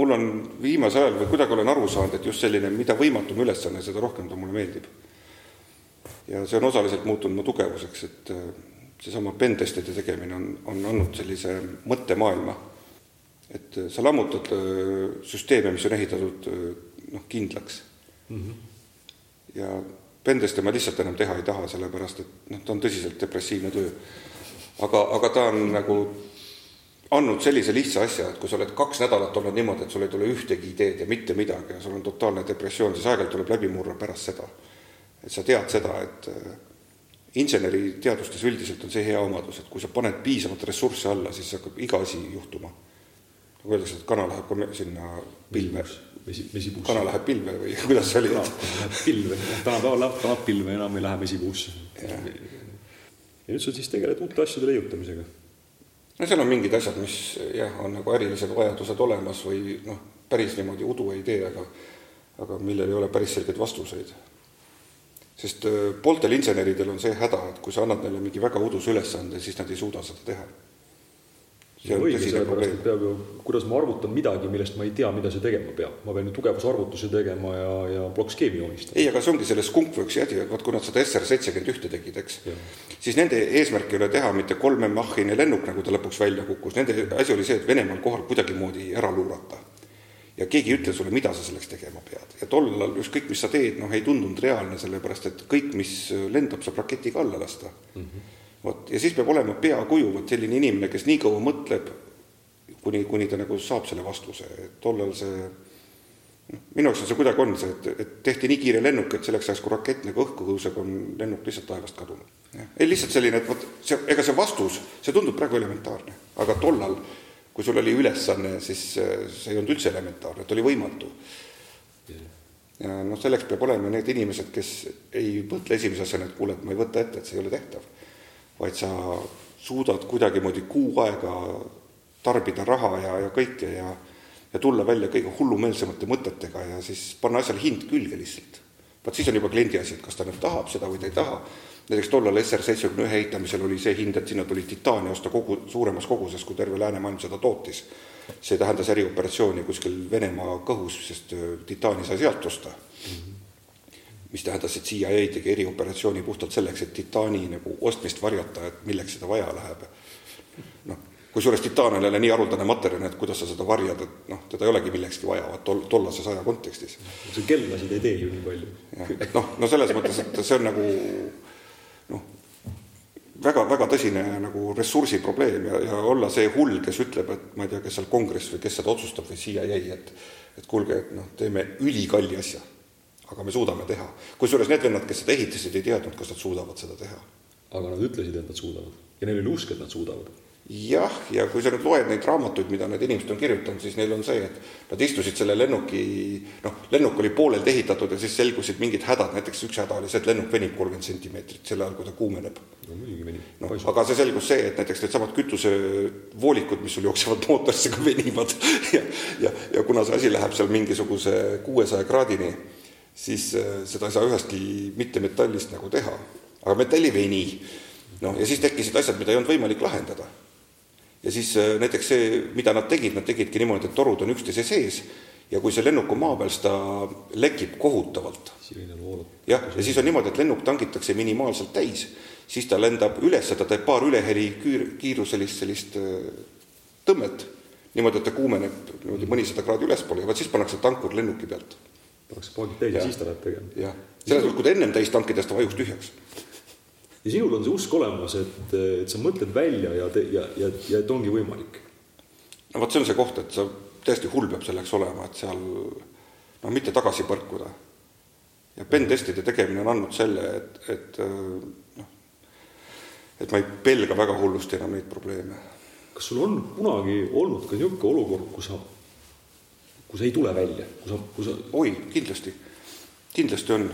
mul on viimasel ajal või kuidagi olen aru saanud, et just selline, mida võimatum ülesanne, seda rohkem ta mulle meeldib ja see on osaliselt muutunud mu tugevuseks, et äh, seesama pentestide tegemine on, on andnud sellise mõttemaailma, et äh, sa lammutad äh, süsteeme, mis on ehitatud noh, kindlaks mm. -hmm. ja penteste ma lihtsalt enam teha ei taha, sellepärast et noh, ta on tõsiselt depressiivne töö. aga, aga ta on nagu andnud sellise lihtsa asja, et kui sa oled kaks nädalat olnud niimoodi, et sul ei tule ühtegi ideed ja mitte midagi ja sul on totaalne depressioon, siis aeg-ajalt tuleb läbi murra pärast seda et sa tead seda, et äh, inseneriteadustes üldiselt on see hea omadus, et kui sa paned piisavalt ressursse alla, siis hakkab iga asi juhtuma. nagu öeldakse, et kana läheb ka sinna pilve. vesi, vesipuusse. kana läheb pilve või kuidas see oli? Läheb pilve, tänapäeval läheb, tahab pilve, enam ei lähe vesipuusse. ja nüüd sa siis tegeled uute asjade leiutamisega? no seal on mingid asjad, mis jah, on nagu ärilised vajadused olemas või noh, päris niimoodi udu ei tee, aga aga millel ei ole päris selgeid vastuseid sest äh, pooltel inseneridel on see häda, et kui sa annad neile mingi väga udus ülesande, siis nad ei suuda seda teha. õige, sellepärast et peab ju, kuidas ma arvutan midagi, millest ma ei tea, mida see tegema peab, ma pean ju tugevusarvutuse tegema ja, ja plokkskeemi joonistama. ei, aga see ongi selles Skunkworksi asi, et vaat kui nad seda SR seitsekümmend ühte tegid, eks, siis nende eesmärk ei ole teha mitte kolme Machini lennuk, nagu ta lõpuks välja kukkus, nende asi oli see, et Venemaal kohal kuidagimoodi ära luurata ja keegi ei ütle sulle, mida sa selleks tegema pead. ja tollal ükskõik, mis sa teed, noh, ei tundunud reaalne, sellepärast et kõik, mis lendab, saab raketiga alla lasta mm. -hmm. vot, ja siis peab olema peakuju, vot selline inimene, kes nii kaua mõtleb, kuni, kuni ta nagu saab selle vastuse, et tollal see noh, minu jaoks on see kuidagi on see, et, et tehti nii kiire lennuk, et selleks ajaks, kui rakett nagu õhku tõuseb, on lennuk lihtsalt taevast kadunud. ei, lihtsalt selline, et vot see, ega see vastus, see tundub praegu elementaarne, aga tollal kui sul oli ülesanne, siis see ei olnud üldse elementaarne, et oli võimatu. ja noh, selleks peab olema need inimesed, kes ei mõtle esimese asjana, et kuule, et ma ei võta ette, et see ei ole tehtav. vaid sa suudad kuidagimoodi kuu aega tarbida raha ja, ja kõike ja ja tulla välja kõige hullumeelsemate mõtetega ja siis panna asjale hind külge lihtsalt. vaat siis on juba kliendi asi, et kas ta nüüd tahab seda või ta ei taha. Näiteks tollal SR seitsmekümne ühe ehitamisel oli see hind, et sinna tuli titaani osta kogu, suuremas koguses, kui terve läänemaailm seda tootis see tähendas erioperatsiooni kuskil Venemaa kõhus, sest äh, titaani sai sealt osta mis tähendas, et CIA tegi erioperatsiooni puhtalt selleks, et titaani nagu ostmist varjata, et milleks seda vaja läheb. noh, kusjuures titaan on jälle nii haruldane materjal, et kuidas sa seda varjad, et noh, teda ei olegi millekski vaja, tol-, tollases aja kontekstis. see kellasid ei tee ju nii palju. et noh, no selles mõttes, et see on nagu noh, väga-väga tõsine nagu ressursiprobleem ja, ja olla see hull, kes ütleb, et ma ei tea, kes seal kongress või kes seda otsustab või CIA, et et kuulge, et noh, teeme ülikalli asja, aga me suudame teha. kusjuures need vennad, kes seda ehitasid, ei teadnud, kas nad suudavad seda teha. aga nad ütlesid, et nad suudavad ja neil oli usk, et nad suudavad jah, ja kui sa nüüd loed neid raamatuid, mida need inimesed on kirjutanud, siis neil on see, et nad istusid selle lennuki, noh, lennuk oli poolelt ehitatud ja siis selgusid mingid hädad, näiteks üks häda oli see, et lennuk venib kolmkümmend sentimeetrit sel ajal, kui ta kuumeneb. no muidugi venib. noh, aga see selgus see, et näiteks needsamad kütusevoolikud, mis sul jooksevad mootorisse, ka venivad ja, ja, ja kuna see asi läheb seal mingisuguse kuuesaja kraadini, siis äh, seda ei saa ühestki mittemetallist nagu teha. aga metall ei veni. noh, ja siis tekkisid asjad, mida ei olnud võimalik lahendada ja siis äh, näiteks see, mida nad tegid, nad tegidki niimoodi, et torud on üksteise sees ja kui see lennuk on maa peal, siis ta lekib kohutavalt. jah, ja siis on niimoodi, et lennuk tangitakse minimaalselt täis, siis ta lendab üles, ta teeb paar üleheli küür, kiiruselist sellist äh, tõmmet, niimoodi, et ta kuumeneb niimoodi mõnisada kraadi ülespoole ja vot siis pannakse tankur lennuki pealt. pannakse paagid täis ja siis ta läheb tegema. jah, selles mõttes, kui ta ennem täis tankides, ta vajus tühjaks ja sinul on see usk olemas, et, et sa mõtled välja ja, ja, ja, ja et ongi võimalik. no vot, see on see koht, et sa täiesti hull peab selleks olema, et seal no mitte tagasi põrkuda. ja pentestide tegemine on andnud selle, et, et noh, et ma ei pelga väga hullusti enam neid probleeme. kas sul on kunagi olnud ka niisugune olukord, kus sa, kus ei tule välja, kui sa, kui sa oi, kindlasti, kindlasti on.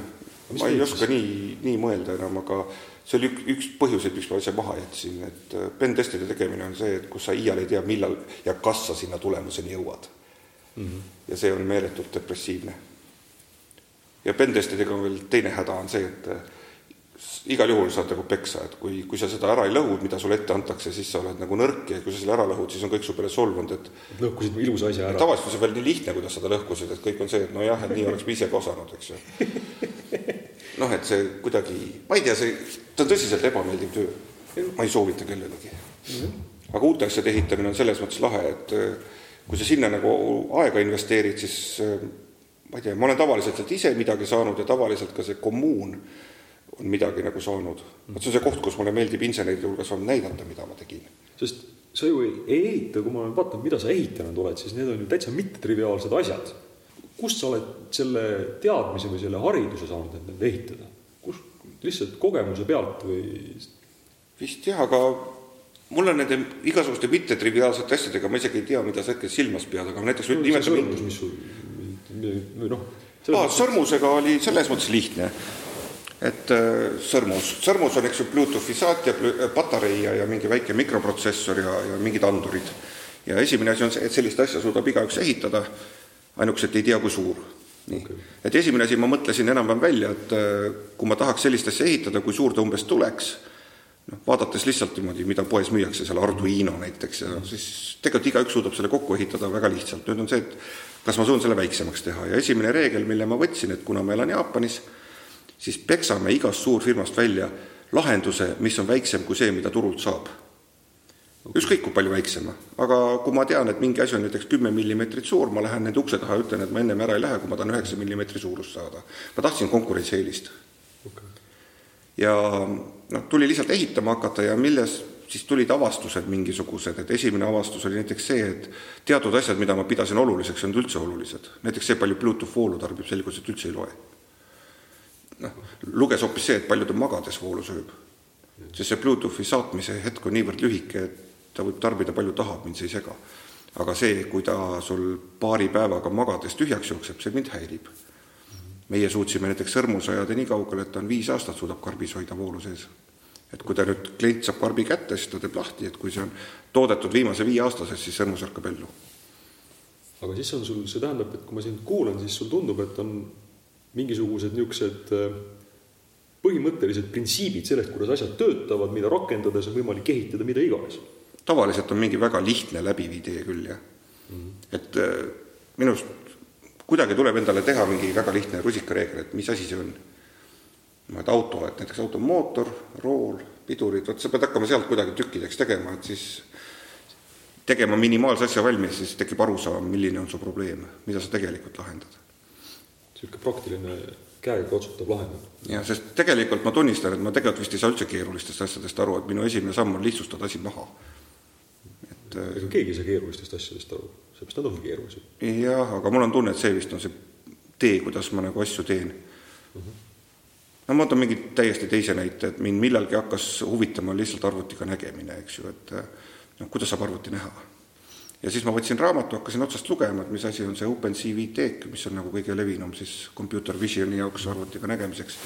ma ei oska nii, nii mõelda enam, aga see oli üks, üks põhjuseid, miks ma asja maha jätsin, et äh, pentestide tegemine on see, et kus sa iial ei tea, millal ja kas sa sinna tulemuseni jõuad mm. -hmm. ja see on meeletult depressiivne. ja pentestidega on veel teine häda on see, et äh, igal juhul saad nagu peksa, et kui, kui sa seda ära ei lõhu, mida sulle ette antakse, siis sa oled nagu nõrk ja kui sa selle ära lõhud, siis on kõik su peale solvunud, et lõhkusid ilusa asja ära. tavaliselt on see veel nii lihtne, kuidas seda lõhkusid, et kõik on see, et nojah, et nii oleks ma ise ka osanud, eks ju noh, et see kuidagi, ma ei tea, see, see on tõsiselt ebameeldiv töö. ma ei soovita kellelegi mm. -hmm. aga uute asjade ehitamine on selles mõttes lahe, et äh, kui sa sinna nagu aega investeerid, siis äh, ma ei tea, ma olen tavaliselt sealt ise midagi saanud ja tavaliselt ka see kommuun on midagi nagu saanud. vot see on see koht, kus mulle meeldib inseneride hulgas on näidata, mida ma tegin. sest sa ju ei, ei ehita, kui ma olen vaadanud, mida sa ehitanud oled, siis need on ju täitsa mittetriviaalsed asjad kust sa oled selle teadmise või selle hariduse saanud, et neid ehitada? kus, lihtsalt kogemuse pealt või? vist jah, aga mul on nende igasuguste mittetriviaalsete asjadega, ma isegi ei tea, mida sa hetkel silmas pead, aga näiteks no, nimetame sõrmus, mis sul, või noh. aa, sõrmusega oli selles mõttes lihtne, et äh, sõrmus, sõrmus on, eks ju, Bluetoothi saatja, patarei ja, ja mingi väike mikroprotsessor ja, ja mingid andurid. ja esimene asi on see, et sellist asja suudab igaüks ehitada ainukese, et ei tea, kui suur. nii okay., et esimene asi, ma mõtlesin enam-vähem välja, et äh, kui ma tahaks sellist asja ehitada, kui suur ta umbes tuleks, noh, vaadates lihtsalt niimoodi, mida poes müüakse, seal Arduino näiteks, ja siis tegelikult igaüks suudab selle kokku ehitada väga lihtsalt, nüüd on see, et kas ma suudan selle väiksemaks teha ja esimene reegel, mille ma võtsin, et kuna ma elan Jaapanis, siis peksame igast suurfirmast välja lahenduse, mis on väiksem kui see, mida turult saab ükskõik kui palju väiksema, aga kui ma tean, et mingi asi on näiteks kümme millimeetrit suur, ma lähen nende ukse taha ja ütlen, et ma ennem ära ei lähe, kui ma tahan üheksa millimeetri suurust saada. ma tahtsin konkurentsieelist okay.. ja noh, tuli lihtsalt ehitama hakata ja milles siis tulid avastused mingisugused, et esimene avastus oli näiteks see, et teatud asjad, mida ma pidasin oluliseks, on üldse olulised. näiteks see, palju Bluetooth voolu tarbib, selgus, et üldse ei loe. noh, luges hoopis see, et palju ta magades voolu sööb. sest see Bluetoothi saatmise hetk on niivõrd lühike, et ta võib tarbida palju tahab, mind see ei sega. aga see, kui ta sul paari päevaga magades tühjaks jookseb, see mind häirib. meie suutsime näiteks sõrmus ajada nii kaugele, et ta on viis aastat suudab karbis hoida voolu sees. et kui ta nüüd, klient saab karbi kätte, siis ta teeb lahti, et kui see on toodetud viimase viie aasta sees, siis sõrmus ärkab ellu. aga siis on sul, see tähendab, et kui ma sind kuulan, siis sul tundub, et on mingisugused niisugused äh, põhimõttelised printsiibid sellest, kuidas asjad töötavad, mida rakendades on võimalik ehitada mida iganes tavaliselt on mingi väga lihtne läbiv idee küll, jah mm. -hmm. et äh, minu arust kuidagi tuleb endale teha mingi väga lihtne rusikareegel, et mis asi see on. no et auto, et näiteks auto mootor, rool, pidurid, vot sa pead hakkama sealt kuidagi tükkideks tegema, et siis tegema minimaalse asja valmis, siis tekib arusaam, milline on su probleem, mida sa tegelikult lahendad. niisugune praktiline käega otsutav lahendus. jah, sest tegelikult ma tunnistan, et ma tegelikult vist ei saa üldse keerulistest asjadest aru, et minu esimene samm on lihtsustada asi maha et ega keegi ei saa keerulistest asjadest aru, seepärast nad ongi keerulised. jah, aga mul on tunne, et see vist on see tee, kuidas ma nagu asju teen mm. -hmm. no ma toon mingi täiesti teise näite, et mind millalgi hakkas huvitama lihtsalt arvutiga nägemine, eks ju, et noh, kuidas saab arvuti näha. ja siis ma võtsin raamatu, hakkasin otsast lugema, et mis asi on see OpenCV-teek, mis on nagu kõige levinum siis computer visioni jaoks arvutiga nägemiseks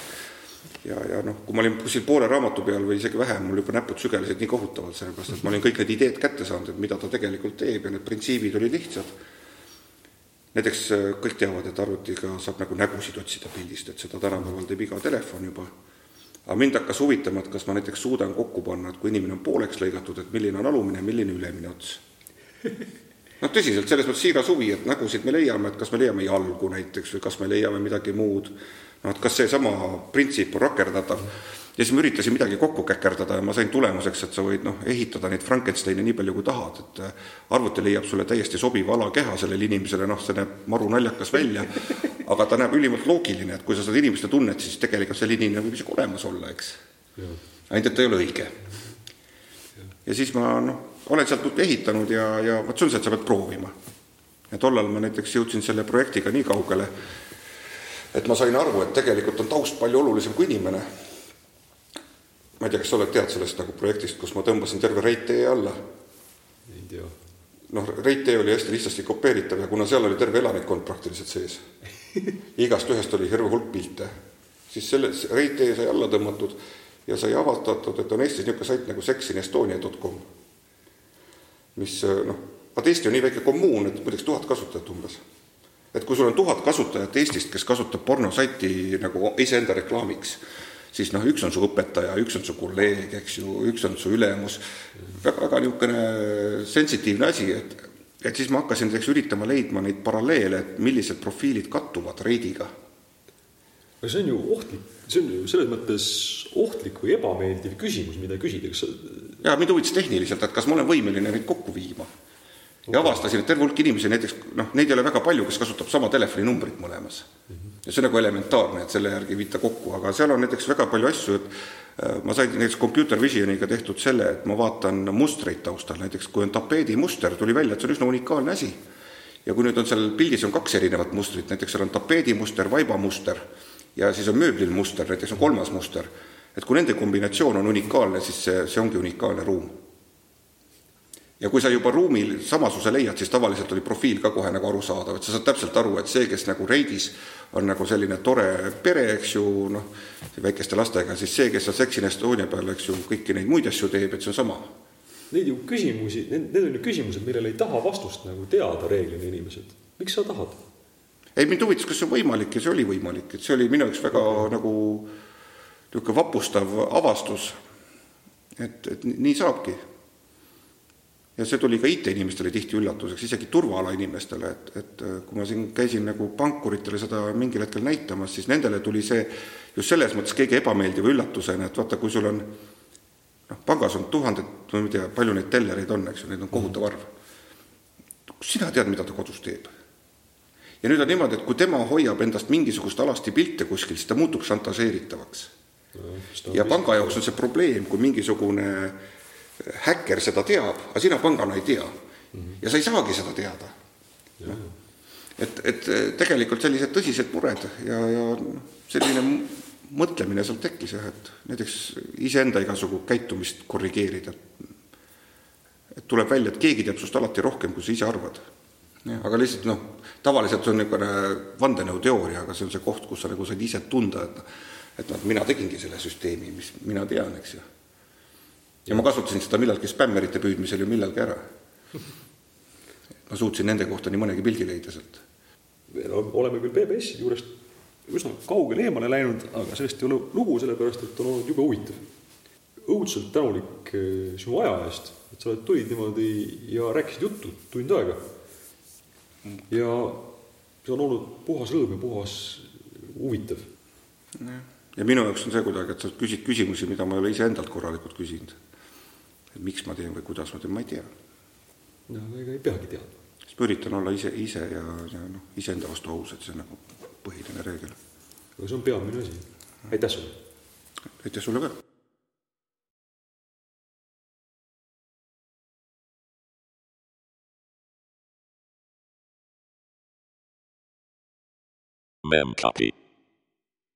ja, ja noh, kui ma olin kuskil poole raamatu peal või isegi vähem, mul juba näpud sügelesid nii kohutavalt, sellepärast et ma olin kõik need ideed kätte saanud, et mida ta tegelikult teeb ja need printsiibid olid lihtsad. näiteks äh, kõik teavad, et arvutiga saab nagu nägusid otsida pildist, et seda tänapäeval teeb iga telefon juba. aga mind hakkas huvitama, et kas ma näiteks suudan kokku panna, et kui inimene on pooleks lõigatud, et milline on alumine, milline ülemine ots. noh, tõsiselt, selles mõttes siiras huvi, et nägusid me leiame, et kas me leiame jalgu näiteks või kas me leiame midagi muud et kas seesama printsiip on rakendatav ja siis ma üritasin midagi kokku käkerdada ja ma sain tulemuseks, et sa võid noh, ehitada neid Frankensteine nii palju, kui tahad, et äh, arvuti leiab sulle täiesti sobiva alakeha sellele inimesele, noh, see näeb maru naljakas välja, aga ta näeb ülimalt loogiline, et kui sa seda inimest tunned, siis tegelikult selline inimene võib isegi olemas olla, eks. ainult, et ta ei ole õige. ja siis ma noh, olen sealt ehitanud ja, ja vot see on see, et sa pead proovima. ja tollal ma näiteks jõudsin selle projektiga nii kaugele, et ma sain aru, et tegelikult on taust palju olulisem kui inimene. ma ei tea, kas sa oled tead sellest nagu projektist, kus ma tõmbasin terve reittee alla? ei tea. noh, reittee oli hästi lihtsasti kopeeritav ja kuna seal oli terve elanikkond praktiliselt sees, igast ühest oli terve hulk pilte, siis selle reittee sai alla tõmmatud ja sai avastatud, et on Eestis niisugune sait nagu sexinestonia.com, mis noh, vaat Eesti on nii väike kommuun, et muideks tuhat kasutajat umbes et kui sul on tuhat kasutajat Eestist, kes kasutab pornosaiti nagu iseenda reklaamiks, siis noh, üks on su õpetaja, üks on su kolleeg, eks ju, üks on su ülemus, väga, väga niisugune sensitiivne asi, et et siis ma hakkasin näiteks üritama leidma neid paralleele, et millised profiilid kattuvad reidiga. aga see on ju ohtlik, see on ju selles mõttes ohtlik või ebameeldiv küsimus, mida küsida, kas sa jaa, mind huvitas tehniliselt, et kas ma olen võimeline neid kokku viima ja avastasin, et terve hulk inimesi, näiteks noh, neid ei ole väga palju, kes kasutab sama telefoninumbrit mõlemas. ja see on nagu elementaarne, et selle järgi viita kokku, aga seal on näiteks väga palju asju, et äh, ma sain näiteks computer visioniga tehtud selle, et ma vaatan mustreid taustal, näiteks kui on tapeedimuster, tuli välja, et see on üsna unikaalne asi. ja kui nüüd on seal pildis on kaks erinevat mustrit, näiteks seal on tapeedimuster, vaibamuster ja siis on mööblil muster, näiteks on kolmas muster, et kui nende kombinatsioon on unikaalne, siis see, see ongi unikaalne ruum ja kui sa juba ruumil samasuse leiad, siis tavaliselt oli profiil ka kohe nagu arusaadav, et sa saad täpselt aru, et see, kes nagu reidis, on nagu selline tore pere, eks ju, noh, väikeste lastega, siis see, kes on Sex in Estonia peal, eks ju, kõiki neid muid asju teeb, et see on sama. Neid ju küsimusi, need on ju küsimused, millele ei taha vastust nagu teada reeglina inimesed. miks sa tahad? ei, mind huvitas, kas see on võimalik ja see oli võimalik, et see oli minu jaoks väga nagu niisugune vapustav avastus, et, et nii saabki ja see tuli ka IT-inimestele tihti üllatuseks, isegi turvaala inimestele, et, et äh, kui ma siin käisin nagu pankuritele seda mingil hetkel näitamas, siis nendele tuli see just selles mõttes kõige ebameeldiva üllatusena, et vaata, kui sul on noh, pangas on tuhanded, ma ei tea, palju neid tellereid on, eks ju, neid on kohutav arv. sina tead, mida ta kodus teeb. ja nüüd on niimoodi, et kui tema hoiab endast mingisugust alasti pilte kuskil, siis ta muutub šantažeeritavaks. ja panga jaoks on see probleem, kui mingisugune äh, häkker seda teab, aga sina pangana ei tea mm. -hmm. ja sa ei saagi seda teada. No. et, et tegelikult sellised tõsised mured ja, ja selline mõtlemine sealt tekkis jah, et näiteks iseenda igasugu käitumist korrigeerida. et tuleb välja, et keegi teab sinust alati rohkem, kui sa ise arvad. aga lihtsalt noh, tavaliselt see on niisugune vandenõuteooria, aga see on see koht, kus sa nagu said ise tunda, et noh, et noh, mina tegingi selle süsteemi, mis mina tean, eks ju. Ja ma kasutasin seda millalgi spämmerite püüdmisel ju millalgi ära. ma suutsin nende kohta nii mõnegi pildi leida sealt. no oleme küll PBS-i juurest üsna kaugele eemale läinud, aga sellest ei ole lugu, sellepärast et on olnud jube huvitav. õudselt tänulik eh, sinu aja eest, et sa oled, tulid niimoodi ja rääkisid juttu tund aega. ja see on olnud puhas rõõm ja puhas huvitav. ja minu jaoks on see kuidagi, et sa küsid küsimusi, mida ma ei ole iseendalt korralikult küsinud. Et miks ma teen või kuidas ma teen, ma ei tea. no ega ei peagi teadma. siis ma üritan olla ise, ise ja, ja noh, iseenda vastu aus, et see on nagu põhiline reegel. aga see on peamine asi. aitäh sulle! aitäh sulle ka! Memcopy.